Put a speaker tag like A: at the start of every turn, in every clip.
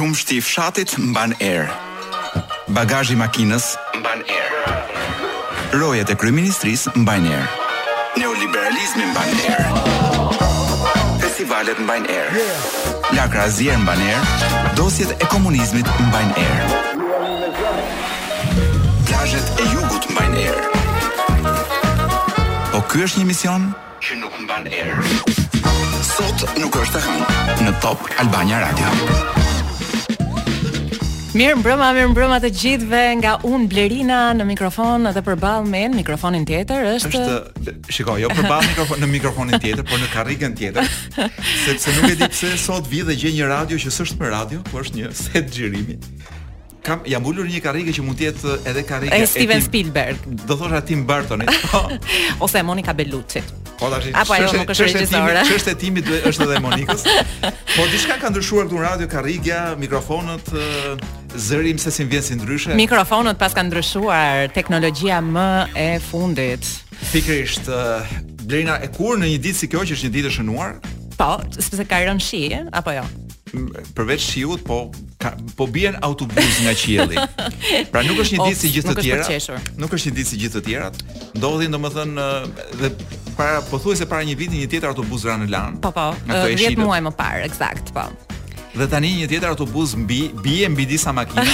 A: Qumështi i fshatit mban erë. Bagazhi i makinës mban erë. Rojet e kryeministrisë mbajnë erë. Neoliberalizmi mban erë. Festivalet mbajnë erë. Lakra e zier mban erë. Dosjet e komunizmit mbajnë erë. Plazhet e jugut mbajnë erë. Po ky është një emision që nuk mban erë. Sot nuk është e hënë në Top Albania Radio.
B: Mirë mbrëma, mirë mbrëma të gjithëve nga unë Blerina në mikrofon dhe përballë meje në mikrofonin tjetër është
C: është shikoj, jo përballë mikrofon në mikrofonin tjetër, por në karrikën tjetër, sepse nuk e di pse sot vij dhe gjej një radio që s'është më radio, por është një set xhirimi. Kam jam ulur në një karrige që mund të jetë eh, edhe karrige
B: e Steven
C: tim,
B: Spielberg.
C: Do thosha Tim Burtonit. Po.
B: Ose Monica Bellucci-t.
C: Po tashmë.
B: Apo ajo nuk është regjisore.
C: Ç'është e Timit është edhe Monikës. Po diçka ka ndryshuar këtu në radio karrigia, mikrofonët eh, zëri im se si vjen si ndryshe.
B: Mikrofonët po s' kanë ndryshuar, teknologjia më e fundit.
C: Pikërisht, uh, Blerina edhe kur në një ditë si kjo që është një ditë e shënuar?
B: Po, sepse ka rënë shi, apo jo?
C: përveç shiut, po Ka, po bien autobusë nga qielli. Pra nuk është një ditë si gjithë të tjera. Nuk është një ditë si gjithë të tjerat. Ndodhin domethënë dhe para pothuajse para një viti një tjetër autobus ra në Lanë.
B: Po po, 10 muaj më parë, eksakt, po.
C: Dhe tani një tjetër autobus mbi bie mbi disa makina.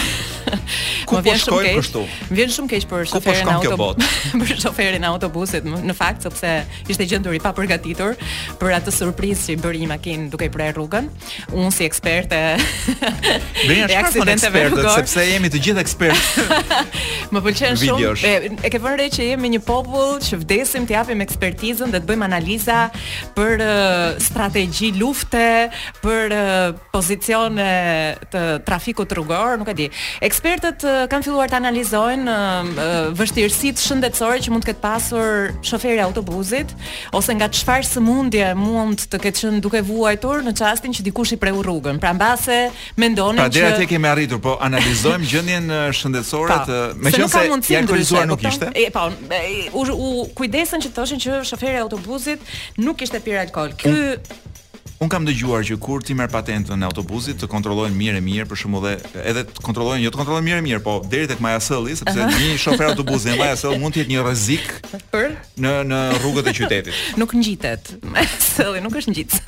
C: Ku po shkojmë kështu?
B: Vjen shumë keq për
C: po
B: shoferin e autobusit. Për shoferin e autobusit në fakt sepse ishte gjendur i papërgatitur për atë surprizë që i bëri një makinë duke i prerë rrugën. Unë si eksperte Dhe
C: një shkarë
B: thonë
C: ekspertët, sepse jemi të gjithë ekspertë
B: Më pëlqen shumë e, e ke vënë re që jemi një popull që vdesim të japim ekspertizën dhe të bëjmë analiza Për uh, strategji lufte, për uh, pozicione të trafikut rrugor, nuk e di Ekspertët uh, kanë filluar të analizojnë uh, uh, vështirësitë shëndetësore që mund të ketë pasur shoferi i autobuzit ose nga çfarë sëmundje mund të ketë qenë duke vuajtur në çastin që dikush i preu rrugën. Pra mbase mendonin
C: pra,
B: që Pra deri
C: atje kemi arritur, po analizojmë gjendjen shëndetësore
B: po,
C: të
B: meqenëse
C: i alkoolizuar nuk ishte.
B: E po, u, u kujdesën që thoshin që shoferi i autobusit nuk kishte pirë alkool. Ky
C: Unë kam dëgjuar që kur ti merr patentën e autobusit të kontrollojnë mirë e mirë, për shembull edhe edhe të kontrollojnë, jo të kontrollojnë mirë e mirë, po deri tek majasëlli, sepse uh -huh. një shofer autobusi me majasëll mund të jetë një rrezik
B: për
C: në në rrugët e qytetit.
B: nuk ngjitet. Majasëlli nuk është ngjitës.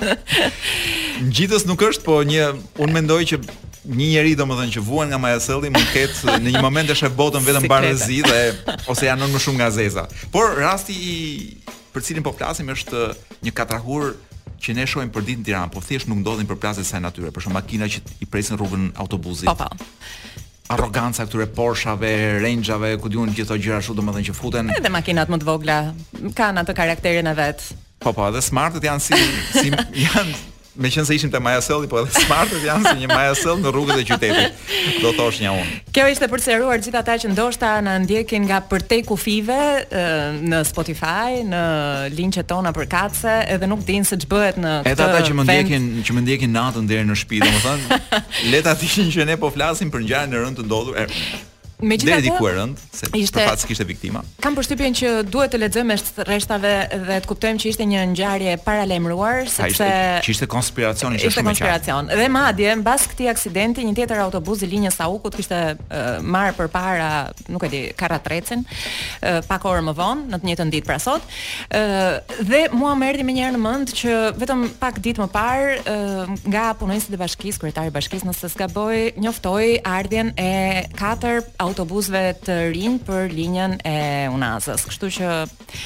C: ngjitës nuk është, po një unë mendoj që një njeri domethënë që vuan nga majasëlli mund të ketë në një moment e shef botën vetëm bardhezi dhe ose janë më shumë nga e zeza. Por rasti i për të cilin po flasim është një katrahur që ne shohim për ditë në Tiranë, po thjesht nuk ndodhin për përplasje të kësaj natyre, për shembull makina që i presin rrugën autobusit.
B: Po po.
C: Arroganca e këtyre Porshave, Rangeave, ku di unë gjithë ato gjëra ashtu domethënë që futen.
B: Edhe makinat më të vogla kanë atë karakterin e vet.
C: Po po, edhe smartet janë si si janë Meqenëse ishim te Maja Sëlli, po edhe smartet janë si një Maja Sëll në rrugët e qytetit, do thosha unë.
B: Kjo ishte për të sqaruar gjithë ata që ndoshta na ndjekin nga përtej kufijve në Spotify, në linqet tona për kace, edhe nuk dinë se ç'bëhet në këtë vend.
C: Edhe ata që më ndjekin, që më ndjekin natën deri në shpi, domethënë, le ta dinë që ne po flasim për ngjarje të rëndë të ndodhur, Megjithatë, deri diku e rëndë, se
B: ishte,
C: për fat s'kishte viktima.
B: Kam përshtypjen që duhet të lexojmë mes rreshtave dhe të kuptojmë që ishte një ngjarje e
C: paralajmëruar,
B: sepse
C: që ishte konspiracion, ishte,
B: ishte konspiracion. Dhe madje mbas këtij aksidenti një tjetër autobus i linjës së Saukut kishte uh, marrë përpara, nuk e di, karrotrecin, uh, pak orë më vonë, në të njëjtën ditë pra sot, Ë dhe mua më erdhi menjëherë në mend që vetëm pak ditë më parë ë nga punonjësit e bashkisë, kryetari i bashkisë nëse s'gaboj, njoftoi ardhjen e katër autobusëve të rinj për linjën e Unazës. Kështu që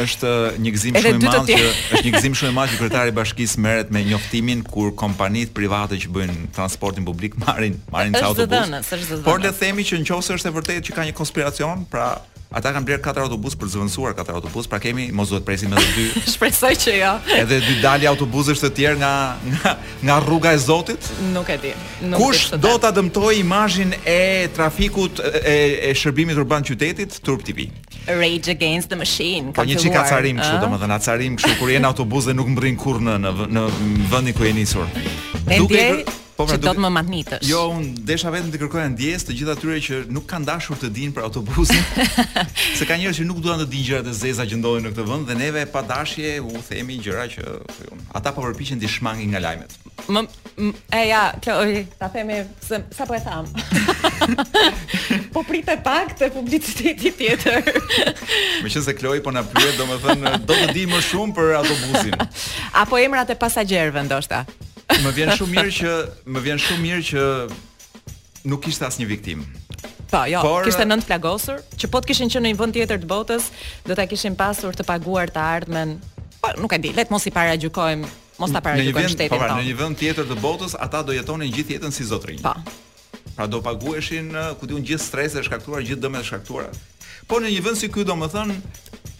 C: është një gëzim shumë i madh që është një gëzim shumë i madh që kryetari i bashkisë merret me njoftimin kur kompanitë private që bëjnë transportin publik marrin marrin autobus.
B: Është zëdhënës, është zëdhënës.
C: Por le të themi që në qoftë se është e vërtetë që ka një konspiracion, pra Ata kanë blerë katër autobusë për të zëvendësuar katër autobusë, pra kemi mos duhet të presim edhe dy.
B: Shpresoj që jo.
C: Edhe dy dalje autobusësh të tjerë nga nga nga rruga e Zotit?
B: Nuk e di. Nuk
C: Kush do
B: ta
C: dëmtojë imazhin e trafikut e, e shërbimit urban të qytetit Turp TV?
B: Rage Against the Machine.
C: Po një çik acarim kështu, domethënë acarim kështu kur jeni në autobus dhe nuk mbrini kurrë në në në vendin ku jeni nisur. Duke Po pra,
B: do të më mahnitësh.
C: Jo, unë desha vetëm të kërkoja ndjesë të gjithë atyre që nuk kanë dashur të dinë për autobusin. se ka njerëz që nuk duan të dinë gjërat e zeza që ndodhin në këtë vend dhe neve pa dashje u themi gjëra që ata po përpiqen t'i shmangin nga lajmet.
B: Më e ja, Kloi, ta themi se sapo e thamë. po prit pak te publiciteti tjetër.
C: Meqenëse Kloi po na pyet, domethënë do të dijë më shumë për autobusin.
B: Apo emrat e pasagjerëve ndoshta.
C: Më vjen shumë mirë që më vjen shumë mirë që nuk kishte asnjë viktimë.
B: Po, jo,
C: Por,
B: kishte nëntë të plagosur, që po të kishin qenë në një vend tjetër të botës, do ta kishin pasur të paguar të ardhmen. Po, nuk e di, le të mos i paragjykojmë, mos ta paragjykojmë shtetin
C: tonë. Po,
B: në
C: një vend tjetër të botës ata do jetonin gjithë jetën si zotërinj.
B: Po.
C: Pra do paguheshin, ku di unë, gjithë streset e shkaktuara, gjithë dëmet e shkaktuara. Po në një vend si ky, domethënë,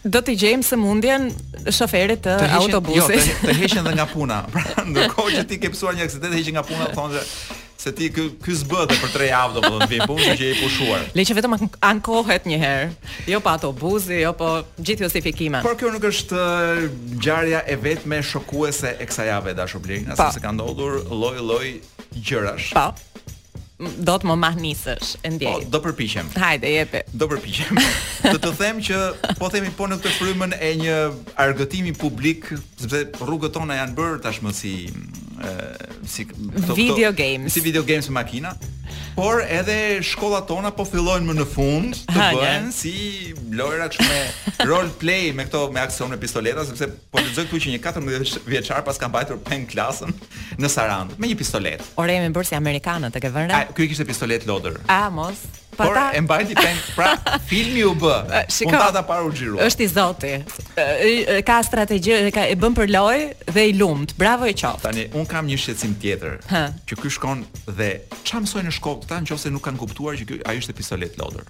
B: do të gjejmë sëmundjen shoferit të autobusit.
C: Jo, të, të heqen edhe nga puna. Pra, ndërkohë që ti ke pësuar një aksident, heqen nga puna, thonë se se ti ky ky s'bëhet për 3 javë do të thonë vjen punë që je i pushuar.
B: Le që vetëm ankohet një herë. Jo pa autobuzi, jo po gjithë justifikime.
C: Por kjo nuk është ngjarja e vetme shokuese e kësaj jave e dashur Blerina, sepse ka ndodhur lloj-lloj gjërash.
B: Po. Do të më mahnisësh, e ndjej.
C: Po, do përpiqem.
B: Hajde, jepi.
C: Do përpiqem. Do të them që po themi po në këtë frymën e një argëtimi publik, sepse rrugët tona janë bërë tashmë si, si këto,
B: video games.
C: Si video games me makina. Por edhe shkollat tona po fillojnë më në fund të bëhen si lojra kështu me role play me këto me aksion me pistoleta sepse Po lexoj këtu që një 14 vjeçar paska mbajtur peng klasën në Sarandë me një pistoletë.
B: Ore jemi bërë si amerikanët, e ke vënë re?
C: A ky kishte pistoletë lodër?
B: A mos. Po
C: Por
B: ta...
C: e mbajti peng, pra filmi u bë.
B: Shiko,
C: Puntata e parë u xhirua.
B: Është i zoti. Ka strategji, ka e bën për lojë dhe i lumtë. Bravo i qoftë.
C: Tani unë kam një shqetësim tjetër.
B: Hë.
C: Që ky shkon dhe çfarë mësojnë në shkollë këta nëse nuk kanë kuptuar që ky ai ishte pistoletë lodër.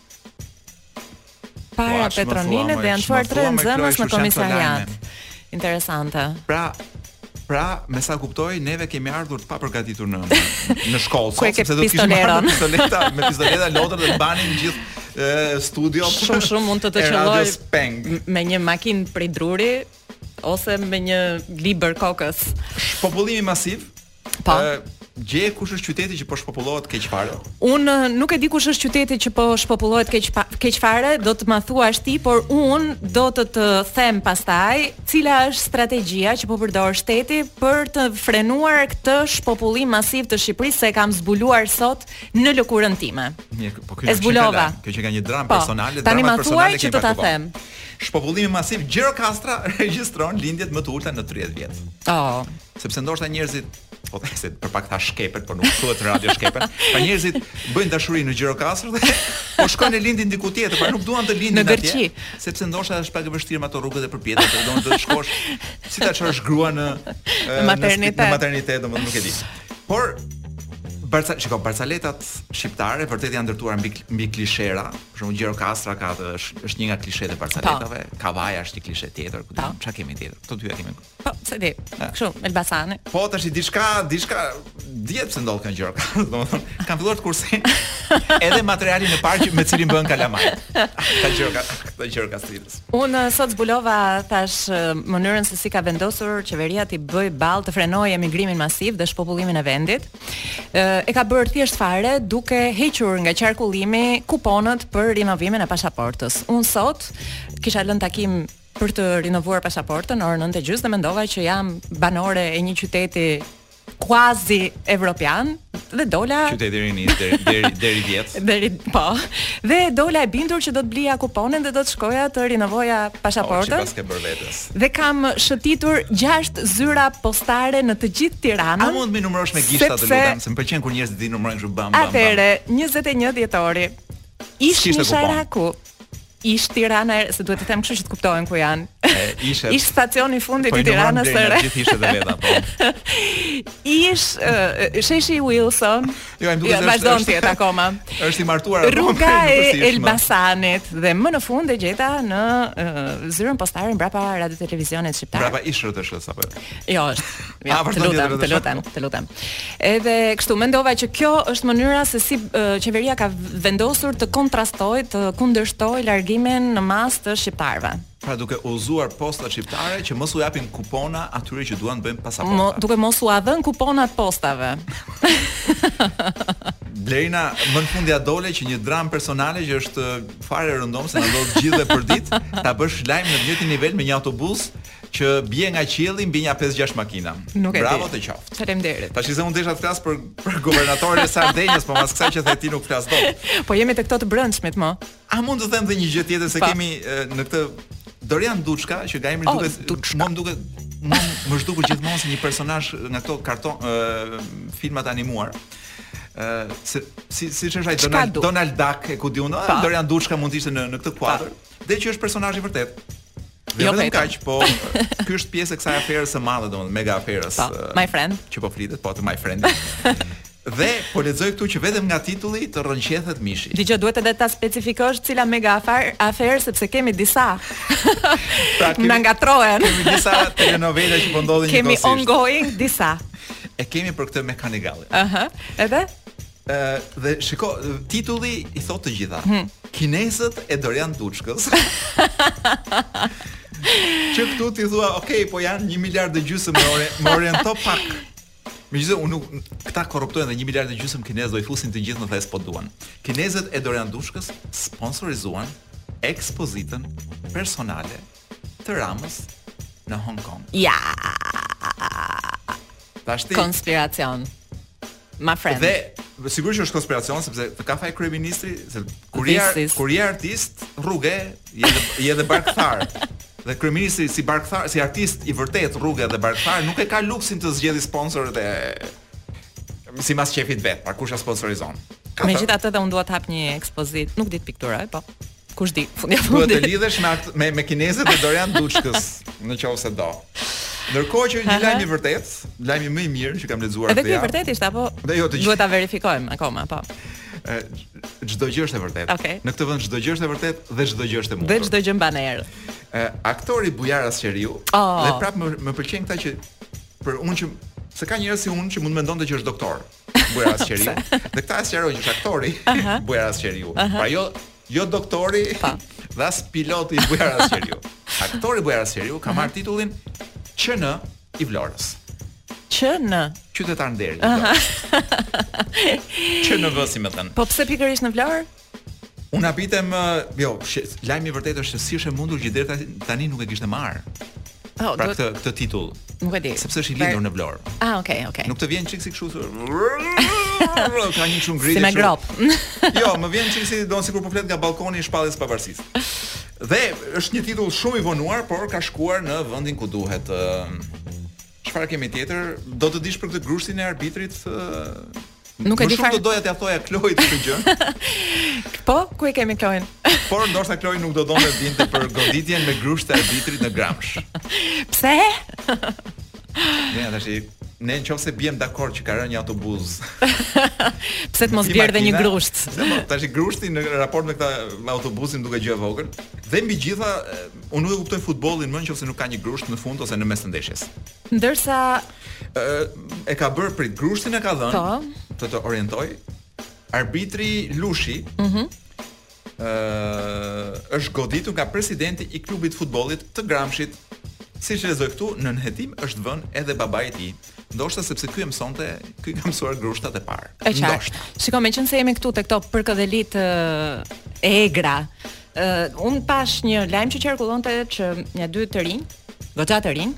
B: Para,
C: po,
B: Petro
C: Ninit
B: dhe janë çuar tre nxënës në komisariat. Interesante.
C: Pra, pra, me sa kuptoj, neve kemi ardhur të papërgatitur në në shkollë, sepse do të kishim
B: ardhur
C: me pistoleta, me pistoleta lodër dhe mbanim gjithë studion.
B: Shumë shumë mund të të qëlloj me një makinë prej druri ose me një libër kokës.
C: Shpopullimi masiv Pa gjeje kush është qyteti që po shpopullohet keq fare?
B: Unë nuk e di kush është qyteti që po shpopullohet keq keq fare, do të ma thuash ti, por unë do të të them pastaj cila është strategjia që po përdor shteti për të frenuar këtë shpopullim masiv të Shqipërisë se e kam zbuluar sot në lëkurën time.
C: Mirë, po kjo,
B: e zbulova.
C: Kjo që ka një dramë
B: po,
C: personale,
B: drama
C: personale
B: që do ta them.
C: Shpopullimi masiv Gjirokastra regjistron lindjet më të ulta në 30 vjet.
B: Oh.
C: sepse ndoshta njerëzit po të se për pak thashë k..., por nuk thuhet në radio shkepet. Pa njerëzit bëjnë dashuri në Gjirokastër dhe po shkojnë e lindin diku tjetër, pra nuk duan të lindin
B: në
C: atje. Sepse ndoshta është pak e vështirë me ato rrugët e përpjeta, do të të shkosh si ta çosh gruan në
B: maternitet,
C: në maternitet, domethënë nuk e di. Por barca, shiko, barcaletat shqiptare vërtet janë ndërtuar mbi mbi klishe. Për shembull, Gjirokastra ka të është, është një nga klishetë e barcaletave, po. Kavaja është një klishe tjetër, ku
B: po.
C: çka kemi tjetër. Këto dyja kemi.
B: Po, se di. Kështu, Elbasani.
C: Po, tash i diçka, diçka dihet pse ndodhin këto gjëra. Domethënë, kanë filluar të kursejnë edhe materialin e parë me të cilin bën kalamaj. Ka gjëra, ka gjëra stilës.
B: Unë uh, sot zbulova tash uh, mënyrën se si ka vendosur qeveria t'i bëjë ballë të frenojë emigrimin masiv dhe shpopullimin e vendit. Uh, e ka bërë thjesht fare duke hequr nga qarkullimi kuponat për rinovimin e pasaportës. Unë sot kisha lënë takim për të rinovuar pasaportën orën 9 e gjysmë dhe mendova që jam banore e një qyteti kuazi evropian dhe dola
C: qyteti i rinisë deri deri deri vjet
B: deri po dhe dola e bindur që do të blija kuponin dhe do të shkoja të rinovoja pasaportën
C: oh, paske bërë vetes
B: dhe kam shëtitur 6 zyra postare në të gjithë Tiranën a
C: mund të m'i numërosh me gishta të lutem se më pëlqen kur njerëzit i numërojnë kështu bam bam
B: atëre 21 dhjetori ish-Nëshërakja Ish Tirana e Re, se duhet t'i them kështu që të kuptohen ku janë.
C: Ish
B: ish stacioni i fundit
C: po
B: i Tiranës së Re.
C: Gjithë ishte të veta po.
B: Ish sheshi Wilson.
C: Jo, ajo duhet jo, të
B: vazhdon ti akoma.
C: Është i martuar apo
B: rruga e Elbasanit dhe më në fund e gjeta në zyrën postare mbrapa radio televizionit shqiptar.
C: Mbrapa ish RTSH apo
B: jo? Jo,
C: është.
B: Ja,
C: të
B: lutem, të lutem, të lutem. Edhe kështu mendova që kjo është mënyra se si qeveria ka vendosur të kontrastojë, të kundërshtojë largimin në masë të shqiptarëve.
C: Pra duke udhëzuar postat shqiptare që mos u japin kupona atyre që duan të bëjnë pasaporta.
B: Mo, duke mos ua dhënë kuponat postave.
C: Blerina, më në fund ia dole që një dramë personale që është fare e rëndomtë, se na ndodh të gjithëve përditë, ta bësh lajm në të njëjtin nivel me një autobus, që bie nga qielli mbi nja 5-6 makina.
B: Nuk e di.
C: Bravo të qoftë.
B: Faleminderit.
C: Tashi se unë desha të flas për për guvernatorin e Sardenjës, po pas kësaj që the ti nuk flas dot.
B: Po jemi te këto të brendshmit mo.
C: A mund të them dhe një gjë tjetër se
B: pa.
C: kemi në këtë Dorian Duçka që nga emri
B: oh,
C: duket mua më duket mua më është dukur gjithmonë si një personazh nga këto karton uh, filmat e animuar se si si është ai Donald Donald Duck e ku di
B: unë
C: Dorian Duçka mund të ishte në në këtë kuadër Dhe që është personazh i vërtetë. Dhe
B: jo
C: vetëm kaq, po ky është pjesë e kësaj aferës së madhe, domethënë mega aferës.
B: Po,
C: uh,
B: my friend.
C: Që po flitet, po të my friend. Dhe po lexoj këtu që vetëm nga titulli të rrënqethet mishi.
B: Dëgjo duhet edhe ta specifikosh cila mega afar afer sepse kemi disa.
C: pra kemi,
B: na ngatërrohen.
C: Kemi disa telenovela që po ndodhin
B: kemi
C: Kemi
B: ongoing disa.
C: E kemi për këtë McGonigalin.
B: Aha. Uh -huh. Edhe
C: Ë dhe shiko, titulli i thotë të gjitha. Hmm. Kinezët e Dorian Duçkës. Që këtu ti thua, ok, po janë 1 miliard e gjysëm me ore, më oriento pak. Megjithëse unë nuk këta korruptojnë dhe 1 miliard e gjysëm kinezë do i fusin të gjithë në thes po duan. Kinezët e Dorian Duçkës sponsorizuan ekspozitën personale të Ramës në Hong Kong.
B: Ja.
C: Tashti
B: konspiracion. My friend.
C: Dhe sigurisht që është konspiracion sepse të ka faj kryeministri, se kur je kur je artist, rrugë je dhe, je dhe barkthar. dhe kryeministri si barkthar, si artist i vërtet rrugë dhe barkthar nuk e ka luksin të zgjedhë sponsorët e si mas qefit vet, pra kush e sponsorizon. Qartë.
B: Megjithatë dhe unë dua të hap një ekspozitë, nuk di të pikturoj, po kush di, fundja fundit.
C: Duhet të lidhesh me akt, me, me kinezët e Dorian Duçkës, në qoftë se do. Ndërkohë që një lajm i vërtet, lajmi më i mirë që kam lexuar këtë.
B: Edhe ky
C: i
B: vërtetë ishte apo?
C: Dhe jo, të
B: duhet ta verifikojmë akoma, po.
C: Çdo gjë është e vërtetë.
B: Okay.
C: Në këtë vend çdo gjë është e vërtetë dhe çdo gjë është e mundur.
B: Dhe çdo gjë mban erë.
C: Aktori Bujar Asqeriu
B: oh.
C: dhe prapë më, më pëlqen këta që Për unë që se ka njerëz si unë që mund mendonte që është doktor. Bujar Asqeriu. Dhe këta e sqaroj që është aktori. Bujar Asqeriu. Pra jo jo doktori,
B: pa.
C: dhe as piloti Bujar Asqeriu. Aktori Bujar Asqeriu ka marr titullin QN i Vlorës.
B: QN
C: qytetar nderi. QN vësi më thën.
B: Po pse pikërisht në Vlorë?
C: Unë habitem, jo, lajmi i vërtetë është se si është e mundur që deri tani nuk e kishte marr.
B: Oh,
C: pra këtë këtë titull.
B: Nuk e di.
C: Sepse është i lindur në Vlorë.
B: Ah, okay, okay.
C: Nuk të vjen çiksi kështu. Ka një shumë grilë.
B: Si me grop.
C: jo, më vjen çiksi don sikur po flet nga balkoni i shpalljes së pavarësisë. Dhe është një titull shumë i vonuar, por ka shkuar në vendin ku duhet. Çfarë kemi tjetër? Do të dish për këtë grushtin e arbitrit?
B: Nuk e di fare.
C: Më shumë do doja t'ia thoja Kloit këtë gjë.
B: po, ku e kemi Kloin?
C: Por ndoshta Kloi nuk do donte të dinte për goditjen me grusht të arbitrit në Gramsh.
B: Pse?
C: Ja tashi ne në qoftë se biem dakord që ka rënë një autobuz.
B: Pse të mos bjerë dhe një grusht?
C: Tashi grushti në raport me këtë autobuzin duket gjë e vogël. Dhe mbi gjitha Unë nuk e kuptoj futbollin më në qoftë se nuk ka një grusht në fund ose në mes të ndeshjes.
B: Ndërsa
C: ë e ka marrë, prit, grushtin e ka dhënë
B: apo.
C: të të orientoj. Arbitri Lushi,
B: ëh,
C: mm -hmm. është goditur nga presidenti i klubit të futbollit të Gramshit. Siç lexoj këtu, nën hetim është vënë edhe babai i tij ndoshta sepse ky e mësonte, ky ka mësuar grushtat e parë.
B: E qartë. Shiko, meqense jemi këtu tek këto përkëdhelit e egra, Uh, unë pash një lajm që qarkullonte që një dy të rinj, goxha të rinj,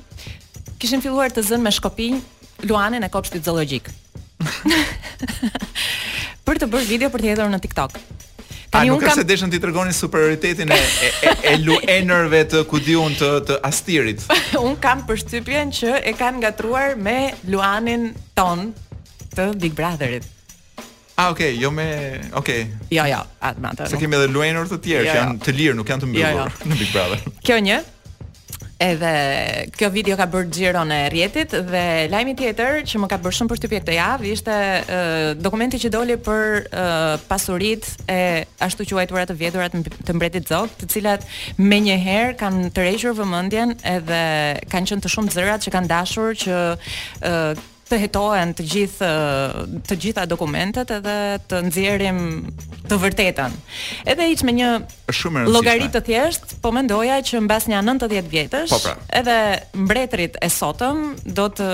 B: kishin filluar të zënë me shkopinj luanin e kopshtit zoologjik. për të bërë video për të hedhur në TikTok.
C: A nuk është se deshën t'i tregonin superioritetin e e, e, e luanëve të ku di un të të Astirit.
B: Un kam përshtypjen që e kanë ngatruar me Luanin ton të Big Brotherit.
C: Ah, okay, jo me, okay.
B: Jo, jo, atë me atë.
C: Se kemi edhe luanë të tjerë
B: jo,
C: që
B: jo.
C: janë të lirë, nuk janë të mbyllur
B: jo, jo.
C: në Big Brother.
B: Kjo një, Edhe kjo video ka bërë xhiron e rrjetit dhe lajmi tjetër që më ka bërë shumë përshtypje këtë javë ishte uh, dokumenti që doli për uh, pasuritë e ashtuquajtura të vjedhura të mbretit Zog, të cilat menjëherë kanë tërhequr vëmendjen edhe kanë qenë të shumtë zërat që kanë dashur që uh, të hetohen të gjithë të gjitha dokumentet edhe të nxjerrim të vërtetën. Edhe hiç me një llogari të thjeshtë, po mendoja që mbas nja 90 vjetësh,
C: po pra.
B: edhe mbretërit e sotëm do të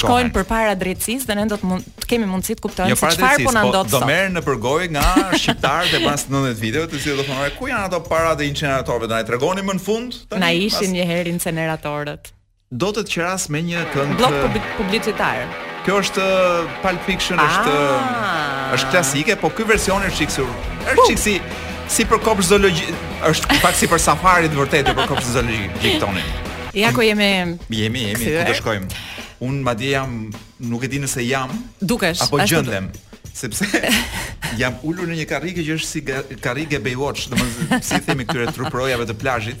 B: shkojnë përpara drejtësisë dhe ne do të mund të kemi mundësi të kuptojmë
C: jo,
B: se çfarë po na ndodh sot.
C: Do merren nëpër gojë nga shqiptarët e pas 90 viteve, të cilët do thonë, ku janë ato paratë e inceneratorëve, do na tregoni më në fund?
B: Na ishin një herë inceneratorët.
C: Do të të qeras me një këngë
B: bllok publi- publicitar.
C: Kjo është uh, Pulp Fiction, Ah. është
B: uh,
C: është klasike, po ky versioni është çik si. Është çik si si për kopsht zoologjik, është pak si për safari të vërtetë për kopshtin zoologjik tonë.
B: Ja ku jemi
C: Jemi, jemi, ku
B: Kthyer.
C: do shkojmë? Unë madje jam, nuk e di nëse jam
B: dukesh.
C: apo
B: ashtu-
C: gjendem, sepse jam ulur në një karrige që është si ga- karrige Baywatch, domethënë si i themi këtyre truprojave të plazhit.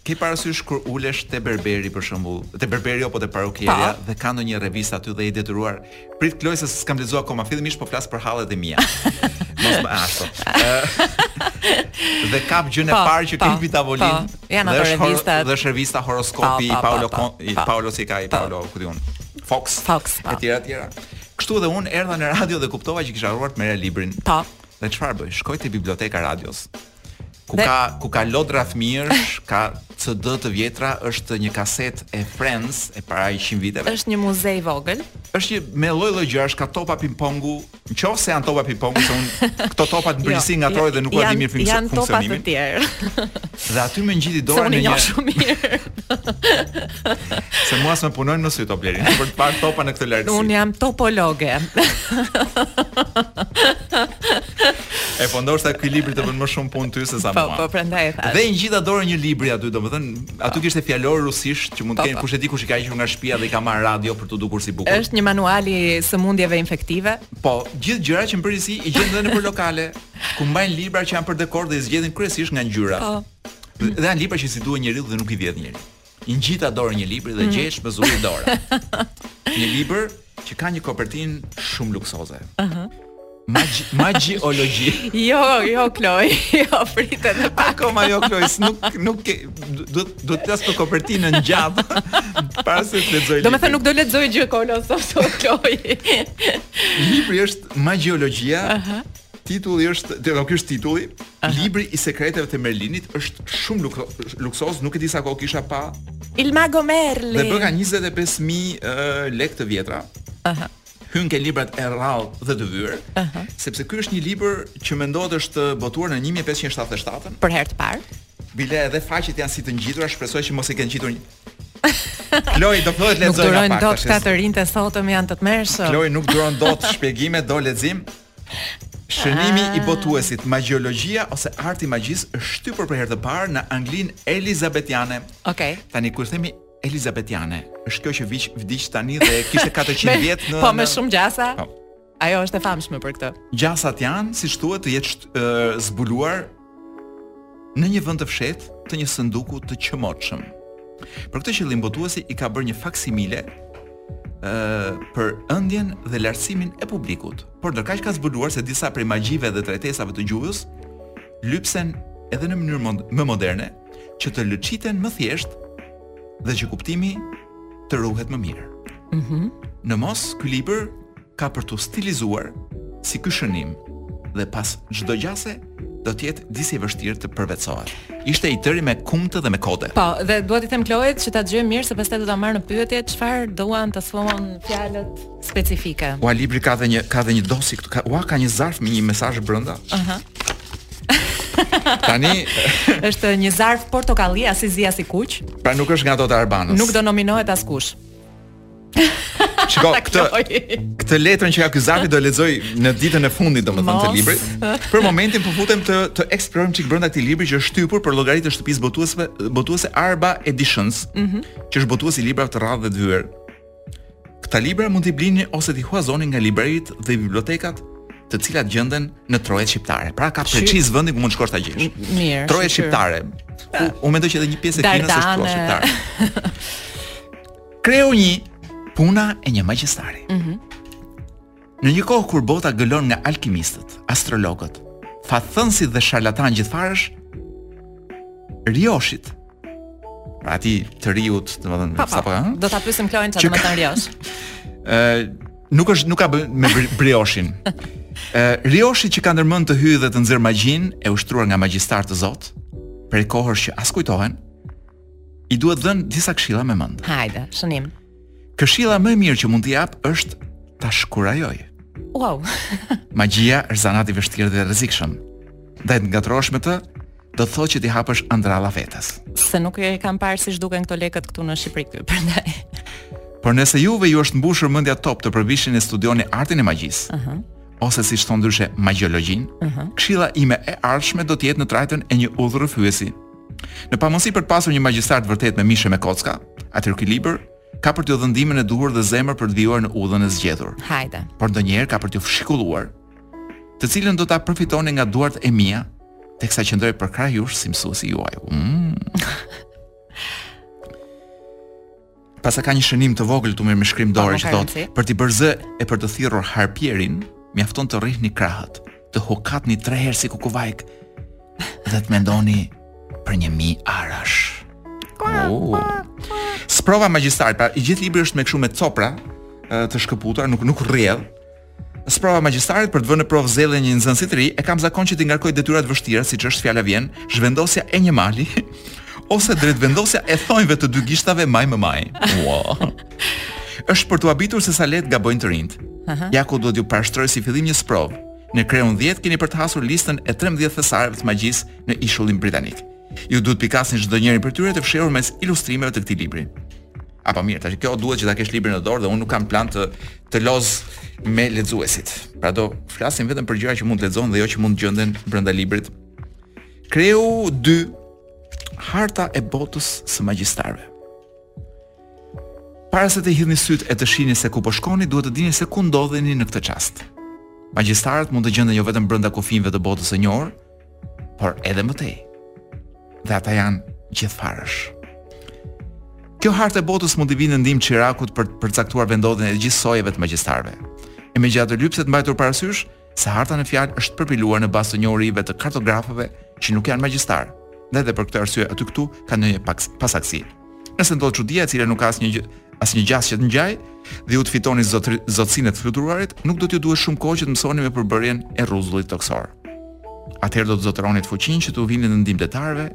B: Ke
C: parasysh kur ulesh te berberi për shembull, te berberi apo te parukierja
B: po
C: dhe ka ndonjë revistë aty dhe je i detyruar, prit Kloj se s'kam lexuar akoma, fillimisht po flas për hallet e mia. Mos më ashtu. dhe kap gjën e parë që ke mbi tavolinë.
B: Janë ato revistat.
C: Dhe është revista Horoskopi i Paolo i Paolo si ka i Paolo ku di un.
B: Fox. Fox.
C: Etj etj. Kështu edhe un erdha në radio dhe kuptova që kisha harruar të merrja librin.
B: Po.
C: Dhe çfarë bëj? Shkoj te biblioteka e radios. Ku ka ku ka lodra fëmijësh, ka CD të vjetra, është një kasetë e Friends e para 100 viteve.
B: Është një muze i vogël.
C: Është një me lloj lloj gjërash, ka topa pingpongu, nëse janë topa pingpongu, se un këto topa në përgjithësi jo, ngatërroj dhe nuk ua di mirë
B: funksionimin. Janë topa të tjerë.
C: Dhe aty më ngjiti dora në një.
B: Unë shumë mirë.
C: Se mua s'më punojnë as sytë, Blerin, për të parë topa në këtë lartësi.
B: Unë jam topologe.
C: E po ndoshta ky libri të bën më shumë punë ty se sa
B: po,
C: mua.
B: Po, po prandaj e thashë.
C: Dhe i ngjita dorën një libri aty, domethënë, aty po. kishte fjalor rusisht që mund të
B: po,
C: kenë kush e di kush i ka hequr nga shtëpia dhe i ka marrë radioja për të dukur si bukur.
B: Është një manual i sëmundjeve infektive.
C: Po, gjithë gjëra që në përgjithësi i gjen edhe nëpër lokale, ku mbajnë libra që janë për dekor dhe i zgjedhin kryesisht nga ngjyra.
B: Po.
C: Dhe janë libra që s'i duhen njeriu dhe nuk i vjedh njeriu. I ngjita dorë një libër dhe ç'desh me zuri dora. Një libër që ka një kopertinë shumë luksoze. Aha. Magji, magjiologji.
B: Jo, jo Kloj, jo prit edhe pak.
C: Akoma jo Kloj, nuk nuk ke do do të flas për kopertinën gjatë. Para se të lexoj.
B: Do të thotë nuk do lexoj gjë kolo sot sot Kloj.
C: Libri është magjiologjia. Aha. Titulli është, do ky është titulli. Aha. Libri i sekreteve të Merlinit është shumë luk luksoz, nuk e di sa kohë kisha pa.
B: Il Mago Merlin.
C: Dhe bëka 25000 uh, lekë të vjetra.
B: Aha.
C: Hyn ke librat e rrallë dhe të vyer, sepse ky është një libër që mendohet është botuar në 1577-ën.
B: Për herë të parë.
C: Bile edhe faqet janë si të ngjitura, shpresoj që mos e kenë ngjitur Kloj, do
B: thotë
C: lexoj.
B: Nuk
C: duron
B: dot këta të rinjtë e sotëm janë të tmerrshëm.
C: Kloj nuk duron dot shpjegime, do lexim. Shënimi i botuesit, magjiologjia ose arti i magjisë është shtypur për herë të parë në Anglinë elizabetiane.
B: Okej.
C: Tani kur themi elizabetiane, është kjo që viq vdiq tani dhe kishte 400 vjet në
B: Po me shumë gjasa.
C: Po.
B: Ajo është e famshme për këtë.
C: Gjasat janë, siç thuhet, të jetë sht- ë, zbuluar në një vend të fshehtë të një sënduku të qëmotshëm. Për këtë qëllim botuesi i ka bërë një faksimile ë për ëndjen dhe lartësimin e publikut. Por ndërkaq ka zbuluar se disa prej magjive dhe trajtesave të gjuhës lypsen edhe në mënyrë më moderne që të lëçiten më thjesht dhe që kuptimi të ruhet më mirë.
B: Mhm.
C: Mm në mos ky libër ka për t'u stilizuar si ky shënim dhe pas çdo gjase do të jetë disi i vështirë të përvetësohet. Ishte i tëri me kumte dhe me kode.
B: Po, dhe dua t'i them Kloit që ta dëgjojë mirë se pastaj do ta marr në pyetje çfarë duan të thonë fjalët specifike.
C: Ua libri ka dhe një ka dhe një dosi këtu. Ua ka një zarf me një mesazh brenda.
B: Aha. Uh -huh.
C: Tani
B: është një zarf portokalli, as i zi as i kuq.
C: Pra nuk është nga ato të Arbanës.
B: Nuk do nominohet askush.
C: Shiko, këtë, këtë letrën që ka ky zarfi do e lexoj në ditën e fundit domethënë të librit. Për momentin po futem të të eksplorojmë çik brenda këtij libri që është shtypur për llogari të shtëpisë botuese botuese Arba Editions, mm -hmm. që është botuesi i librave të rrallë dhe të vyer. Këta libra mund t'i blini ose t'i huazoni nga libraritë dhe bibliotekat të cilat gjenden në trojet shqiptare. Pra ka preciz vendin ku mund shkosh ta gjesh.
B: Mirë.
C: Trojet shqiptare. Unë mendoj që edhe një pjesë e Kinës është troje shqiptare. Kreu një puna e një magjistari. Mhm. Mm Në një kohë kur bota gëlon nga alkimistët, astrologët, fatthënësit dhe sharlatanë gjithfarësh, rioshit, pra atij të riut,
B: domethënë,
C: sa pa,
B: do të apysim klojnë
C: që
B: domethënë riosh.
C: nuk është nuk ka të bëjë me brioshin. Ë rioshit që ka ndërmend të hyjë dhe të nxërë magjinë e ushtruar nga magjistarë të zotë, prej kohësh që as kujtohen, i duhet dhënë disa këshilla me mend.
B: Hajde, shënoni.
C: Këshilla më e mirë që mund t'i jap është ta shkurajoj.
B: Wow.
C: Magjia është zanat i vështirë dhe i rrezikshëm. Ndaj të ngatërrohesh me të, do të thotë që t'i hapësh andralla vetes.
B: Se nuk e kam parë si zhduken këto lekët këtu në Shqipëri këtu, prandaj.
C: Por nëse juve ju është mbushur mendja top të përvisheni e studioni artin e magjisë.
B: Ëh. Uh -huh.
C: Ose siç thonë ndryshe magjiologjinë. Ëh. Uh -huh. Këshilla ime e ardhshme do të jetë në trajtën e një udhërrëfyesi. Në pamundësi për të pasur një magjistar të vërtetë me mish e me kocka, atëherë ky libër ka për t'ju dhënë ndihmën e duhur dhe zemër për të vijuar në udhën e zgjedhur.
B: Hajde.
C: Por ndonjëherë ka për t'ju fshikulluar, të cilën do ta përfitoni nga duart e mia, teksa qëndroj përkrah jush si mësuesi juaj. Mm. Pastaj ka një shënim të vogël të mirë me shkrim dore që
B: thotë,
C: për t'i bërë zë e për të thirrur harpierin, mjafton të rrihni krahët, të hukatni tre herë si kukuvajkë dhe të mendoni për një mi arash. Oh. Sprova e magjistarit, pra i gjithë libri është me kështu me copra të shkëputura, nuk nuk rrjedh. Në sprova e magjistarit për të vënë në provë zellin e një nxënësi të ri, e kam zakon që t'i ngarkoj detyra të vështira, siç është fjala vjen, zhvendosja e një mali, ose drejtvendosja e thonjve të dy gishtave majë më majë. Wow. është për t'u habitur se sa lehtë gabojnë të rinjtë. Ja ku do t'ju parashtroj si fillim një sprovë. Në kreun 10 keni për të hasur listën e 13 thesarëve të magjisë në ishullin britanik. Ju duhet të pikasni çdonjërin prej tyre të fshehur mes ilustrimeve të këtij libri. Apo mirë, tash kjo duhet që ta kesh librin në dorë dhe unë nuk kam plan të të loz me lexuesit. Pra do flasim vetëm për gjëra që mund të lexohen dhe jo që mund të gjenden brenda librit. Kreu 2 Harta e botës së magjistarëve. Para se të hidhni sytë e të shihni se ku po shkoni, duhet të dini se ku ndodheni në këtë çast. Magjistarët mund të gjenden jo vetëm brenda kufinjve të botës së njohur, por edhe më tej. Dhe ata janë gjithfarësh. Kjo hartë e botës mund t'i vijë në ndihmë çirakut për të përcaktuar vendndodhjen e gjithë sojeve të magjistarëve. E megjithatë lypset mbajtur parasysh se harta në fjalë është përpiluar në bazë të njohurive të kartografëve që nuk janë magjistarë, dhe edhe për këtë arsye aty këtu ka ndonjë pasaktësi. Nëse ndodh çudia e cila nuk ka asnjë gjë, asnjë gjasë që të ngjaj dhe ju të fitoni zotri, zotësinë e të fluturuarit, nuk do t'ju duhet shumë kohë që të mësoheni me përbërjen e rruzullit tokësor. Atëherë do të zotëronit fuqinë që t'u vini në ndihmë detarëve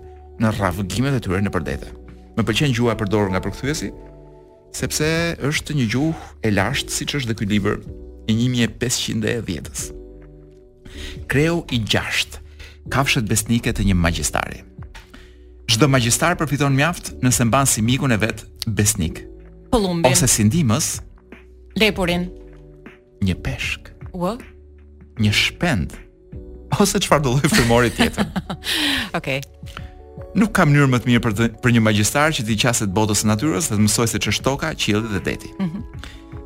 C: në rravgimet e tyre nëpër dete. Më pëlqen gjuha e përdorur nga përkthyesi, sepse është një gjuhë e lashtë siç është dhe ky libër i 1510-s. Kreu i gjashtë, kafshët besnike të një magjistari. Çdo magjistar përfiton mjaft nëse mban si mikun e vet besnik.
B: Pëllumbin.
C: Ose si ndihmës,
B: lepurin,
C: një peshk.
B: Ua,
C: një shpend. Ose çfarëdo lloj frymori tjetër.
B: Okej. Okay.
C: Nuk ka mënyrë më të mirë për të, për një magjistar që t'i qaset botës së natyrës dhe të mësojë se ç'është toka, qielli dhe deti. Mm -hmm.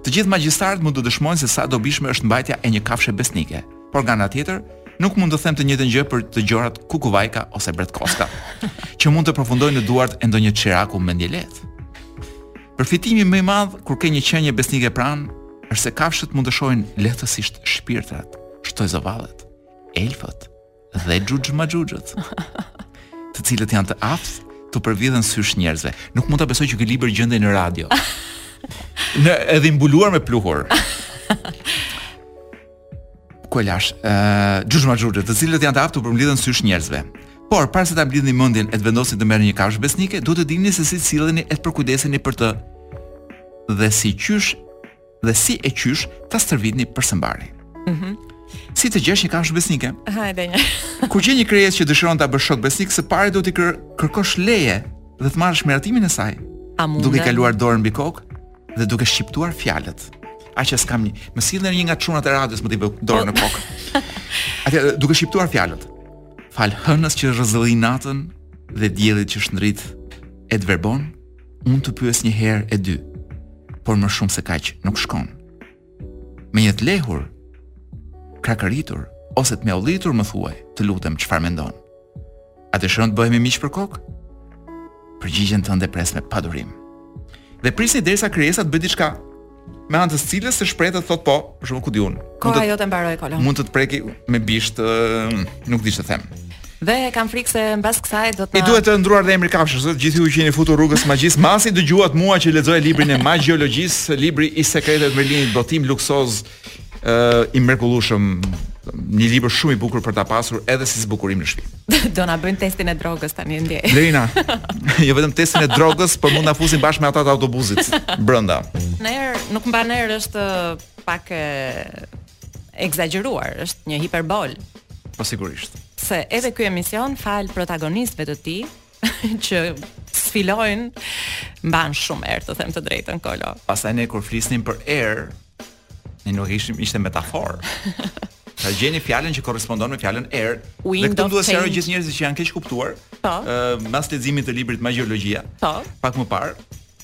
C: Të gjithë magjistarët mund të dëshmojnë se sa e dobishme është mbajtja e një kafshe besnike, por nga ana tjetër, nuk mund të them të njëjtën gjë për të gjorat kukuvajka ose bretkosa, që mund të përfundojnë në duart e ndonjë çiraku mendjelehtë. Përfitimi më i madh kur ke një qenie besnike pranë është se kafshët mund të shohin lehtësisht shpirtrat, shtojzovallet, elfët, dhe xhuxhmaxhuxhët, të cilët janë të aftë t'u përvidhen sysh njerëzve. Nuk mund ta besoj që ky libër gjendej në radio. Në edhe i mbuluar me pluhur. Ku e lashë? Ë, uh, xhuxhmaxhuxhët, të cilët janë të aftë t'u përvidhen sysh njerëzve. Por para se ta mblidhni mendjen e të vendosni të merrni një kafshë besnike, duhet të dini se si të silleni e të përkujdeseni për të dhe si qysh dhe si e qysh ta stërvitni për së mbari. Mhm. Mm si të gjesh një kafshë besnike?
B: Hajde një.
C: Kur gjen një krijesë që dëshiron ta bësh shok besnik, së pari duhet t'i kër kërkosh leje dhe të marrësh miratimin e saj.
B: A mund?
C: Duke kaluar dorën mbi kokë dhe duke shqiptuar fjalët. A që s'kam një, më sillni një nga çunat e radios më t'i vë dorën në kokë. Atë duke shqiptuar fjalët. Falë hënës që rrëzëllin natën dhe diellit që shndrit e të verbon Unë të pyes një herë e dy, por më shumë se kaq nuk shkon. Me një të lehur, krakëritur ose të mjaullitur më thuaj, të lutem çfarë mendon. A dëshiron të bëhemi miq për kokë? Përgjigjen tënde pres me padurim. Dhe prisni derisa krijesa të bëjë diçka me anë të cilës shprehet të thotë po, për shembull ku di unë.
B: Koha jote mbaroi kolon.
C: Mund të të prekë me bisht, nuk di ç'të them.
B: Dhe kam frikë se mbas kësaj do
C: t'i duhet ndërruar dhe emri kafshës, do gjithë ju që jeni futur rrugës së magjisë, masi dëgjuat mua që lexoj librin e magjiologjisë, libri i sekreteve të Merlinit, botim luksoz ë uh, i mrekullueshëm, një libër shumë i bukur për ta pasur edhe si zbukurim në shtëpi.
B: Do na bëjnë testin e drogës tani dhe.
C: Blerina, jo vetëm testin e drogës, por mund të na fusin bashkë me ata te autobusit brenda.
B: Mban erë, nuk mban erë është pak e ekzagjeruar, është një hiperbolë.
C: Po sigurisht.
B: Se edhe ky emision falë protagonistëve të tij që sfilojnë mban shumë erë, të them të drejtën Kolo.
C: Pastaj ne kur flisnim për erë, Ne nuk ishte, ishte metaforë. Ta gjeni fjalën që korrespondon me fjalën
B: erë.
C: Dhe
B: këtë
C: duhet të
B: sqarojmë
C: gjithë njerëzit që janë keqkuptuar.
B: Po.
C: Ë, mbas leximit të librit Magjiologjia.
B: Po.
C: Pak më parë,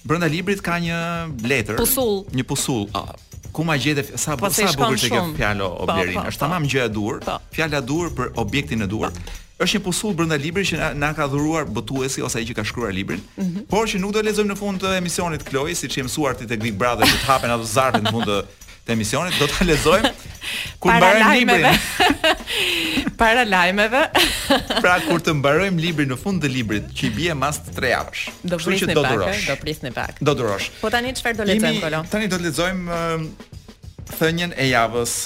C: brenda librit ka një letër,
B: pusullë.
C: Një pusullë. A, ku ma gjete sa
B: po,
C: sa bukur
B: këtë
C: fjalë o
B: po,
C: Blerina.
B: Po,
C: është tamam gjëja e
B: duhur.
C: Fjala e duhur për objektin e duhur. Është një pusullë brenda librit që na, na ka dhuruar botuesi ose ai që ka shkruar librin,
B: mm -hmm.
C: por që nuk do e lexojmë në fund të emisionit Kloi, siç je mësuar ti tek Big Brother që të hapen ato zarfet në fund të të emisionit, do ta lexojmë kur
B: të
C: mbarojmë librin.
B: Para lajmeve.
C: pra kur të mbarojmë librin në fund të librit, që i bie mas 3 javësh.
B: Do prisni pak, do, do prisni pak.
C: Do durosh.
B: Po tani çfarë do lexojmë Kolo?
C: Tani do të lexojmë thënien e javës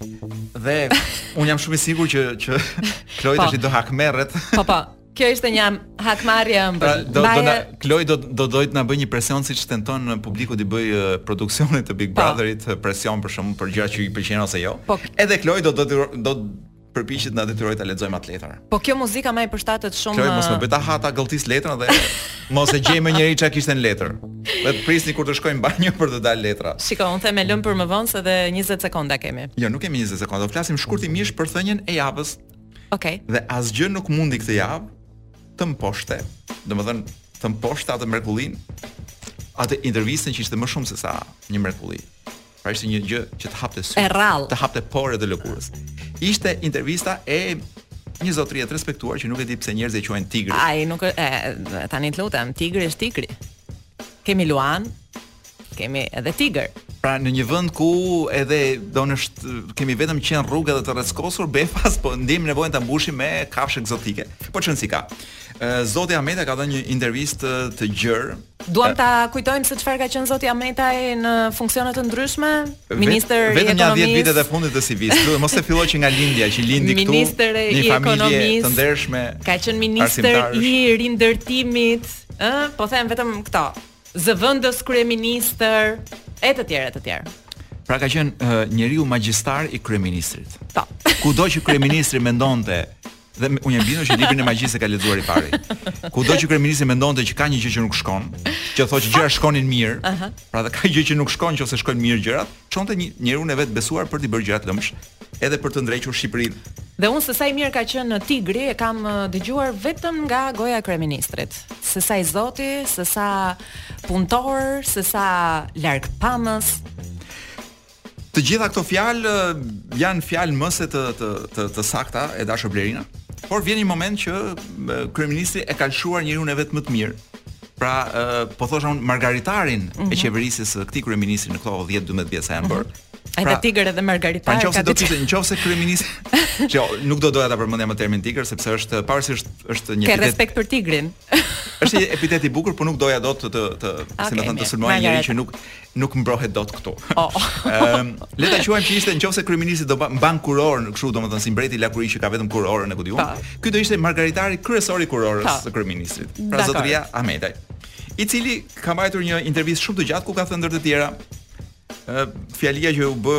C: Dhe unë jam shumë i sigurt që që Kloi
B: po.
C: tashi do hakmerret.
B: Po po. Kjo ishte një hakmarrje
C: e
B: ëmbël.
C: Pra, do do na Kloi do do dojë të na bëjë një presion siç tenton publiku t'i bëjë produksionit të Big
B: po.
C: Brotherit presion për shembull për gjëra që i pëlqejnë ose jo.
B: Po.
C: Edhe Kloi do do do përpiqet të na detyrojë ta lexojmë atë letër.
B: Po kjo muzika më i përshtatet shumë.
C: Kloi mos më bëj ta ha, ta gëlltis letrën dhe mos e gjejë më njeri çfarë kishte në letër. Dhe të prisni kur të shkoj në banjo për të dalë letra.
B: Shiko, unë them e lëmë për më vonë se dhe 20 sekonda kemi.
C: Jo, nuk kemi 20 sekonda, do flasim shkurtimisht për thënien e javës.
B: Okej. Okay.
C: Dhe asgjë nuk mundi këtë javë të mposhte. Domethënë, të mposhte atë mrekullinë, atë intervistën që ishte më shumë se sa një mrekulli. Pra ishte një gjë që të hapte
B: sytë,
C: të hapte poret e lëkurës. Ishte intervista e një zotërie të respektuar që nuk e di pse njerëzit e quajnë tigri.
B: Ai nuk e, e tani të lutem, tigri është tigri. Kemi luan, kemi edhe tigër.
C: Pra në një vend ku edhe domethënë, kemi vetëm qen rruge edhe të rreckosur, befas po ndiejmë nevojën ta mbushim me kafshë ekzotike. Po ç'ne si ka. Zoti Ahmetaj ka dhënë një intervistë të gjerë.
B: Duam ta kujtojmë se çfarë ka qenë zoti Ahmetaj në funksione të ndryshme, ministër i
C: vetëm ekonomisë. Vetëm 10 vitet e fundit të CV-së, të lutem mos e fillo që nga lindja, që lindi këtu.
B: Ministër i ekonomisë.
C: Të ndershme.
B: Ka qenë ministër i rindërtimit, ë, po them vetëm këto. Zëvendëskryeministër e të tjerë e të tjerë.
C: Pra ka qenë uh, njeriu magjistar i kryeministrit.
B: Po.
C: Kudo që kryeministri mendonte Dhe unë jam bindur që librin e magjisë e ka lexuar i pari. Kudo që kryeministri mendonte që ka një gjë që nuk shkon, që thotë që gjërat shkonin mirë, uh -huh. pra dhe ka gjë që nuk shkon nëse shkojnë mirë gjërat, çonte njeriun e vet të besuar për të bërë gjërat lëmsh, edhe për të ndrequr Shqipërinë.
B: Dhe unë se sa i mirë ka qenë tigri e kam dëgjuar vetëm nga goja e kryeministrit. Se sa i zoti, se sa punëtor, se sa largpamës.
C: Të gjitha këto fjalë janë fjalë mëse të të të, të sakta e dashur Blerina. Por vjen një moment që kryeministri e ka lëshuar njeriun e vet më të mirë. Pra, po thosha unë margaritarin mm -hmm. e mhm. qeverisë së këtij kryeministri në këto 10-12 vjet sa janë bërë.
B: Mm -hmm.
C: Pra,
B: Ai tigër edhe margaritar
C: pra,
B: ka.
C: Pra,
B: nëse do
C: të ishte kryeministri, jo, nuk do doja ta përmendja më termin tigër sepse është pavarësisht është një epitet.
B: Ke respekt për tigrin.
C: është një epitet i bukur, por nuk doja dot të të, të okay,
B: si
C: me thënë, të sulmoj
B: njeri
C: që nuk nuk mbrohet dot këtu.
B: Oh.
C: Ëm, le ta quajmë që ishte nëse kryeministri do mban kurorën kështu, domethënë si mbreti lakuriq që ka vetëm kurorën e ku di
B: unë.
C: Ky do ishte margaritari kryesor i kurorës së kryeministrit. Pra zotëria Ahmetaj, i cili ka mbajtur një intervistë shumë të gjatë ku ka thënë ndër të tjera fjalia që u bë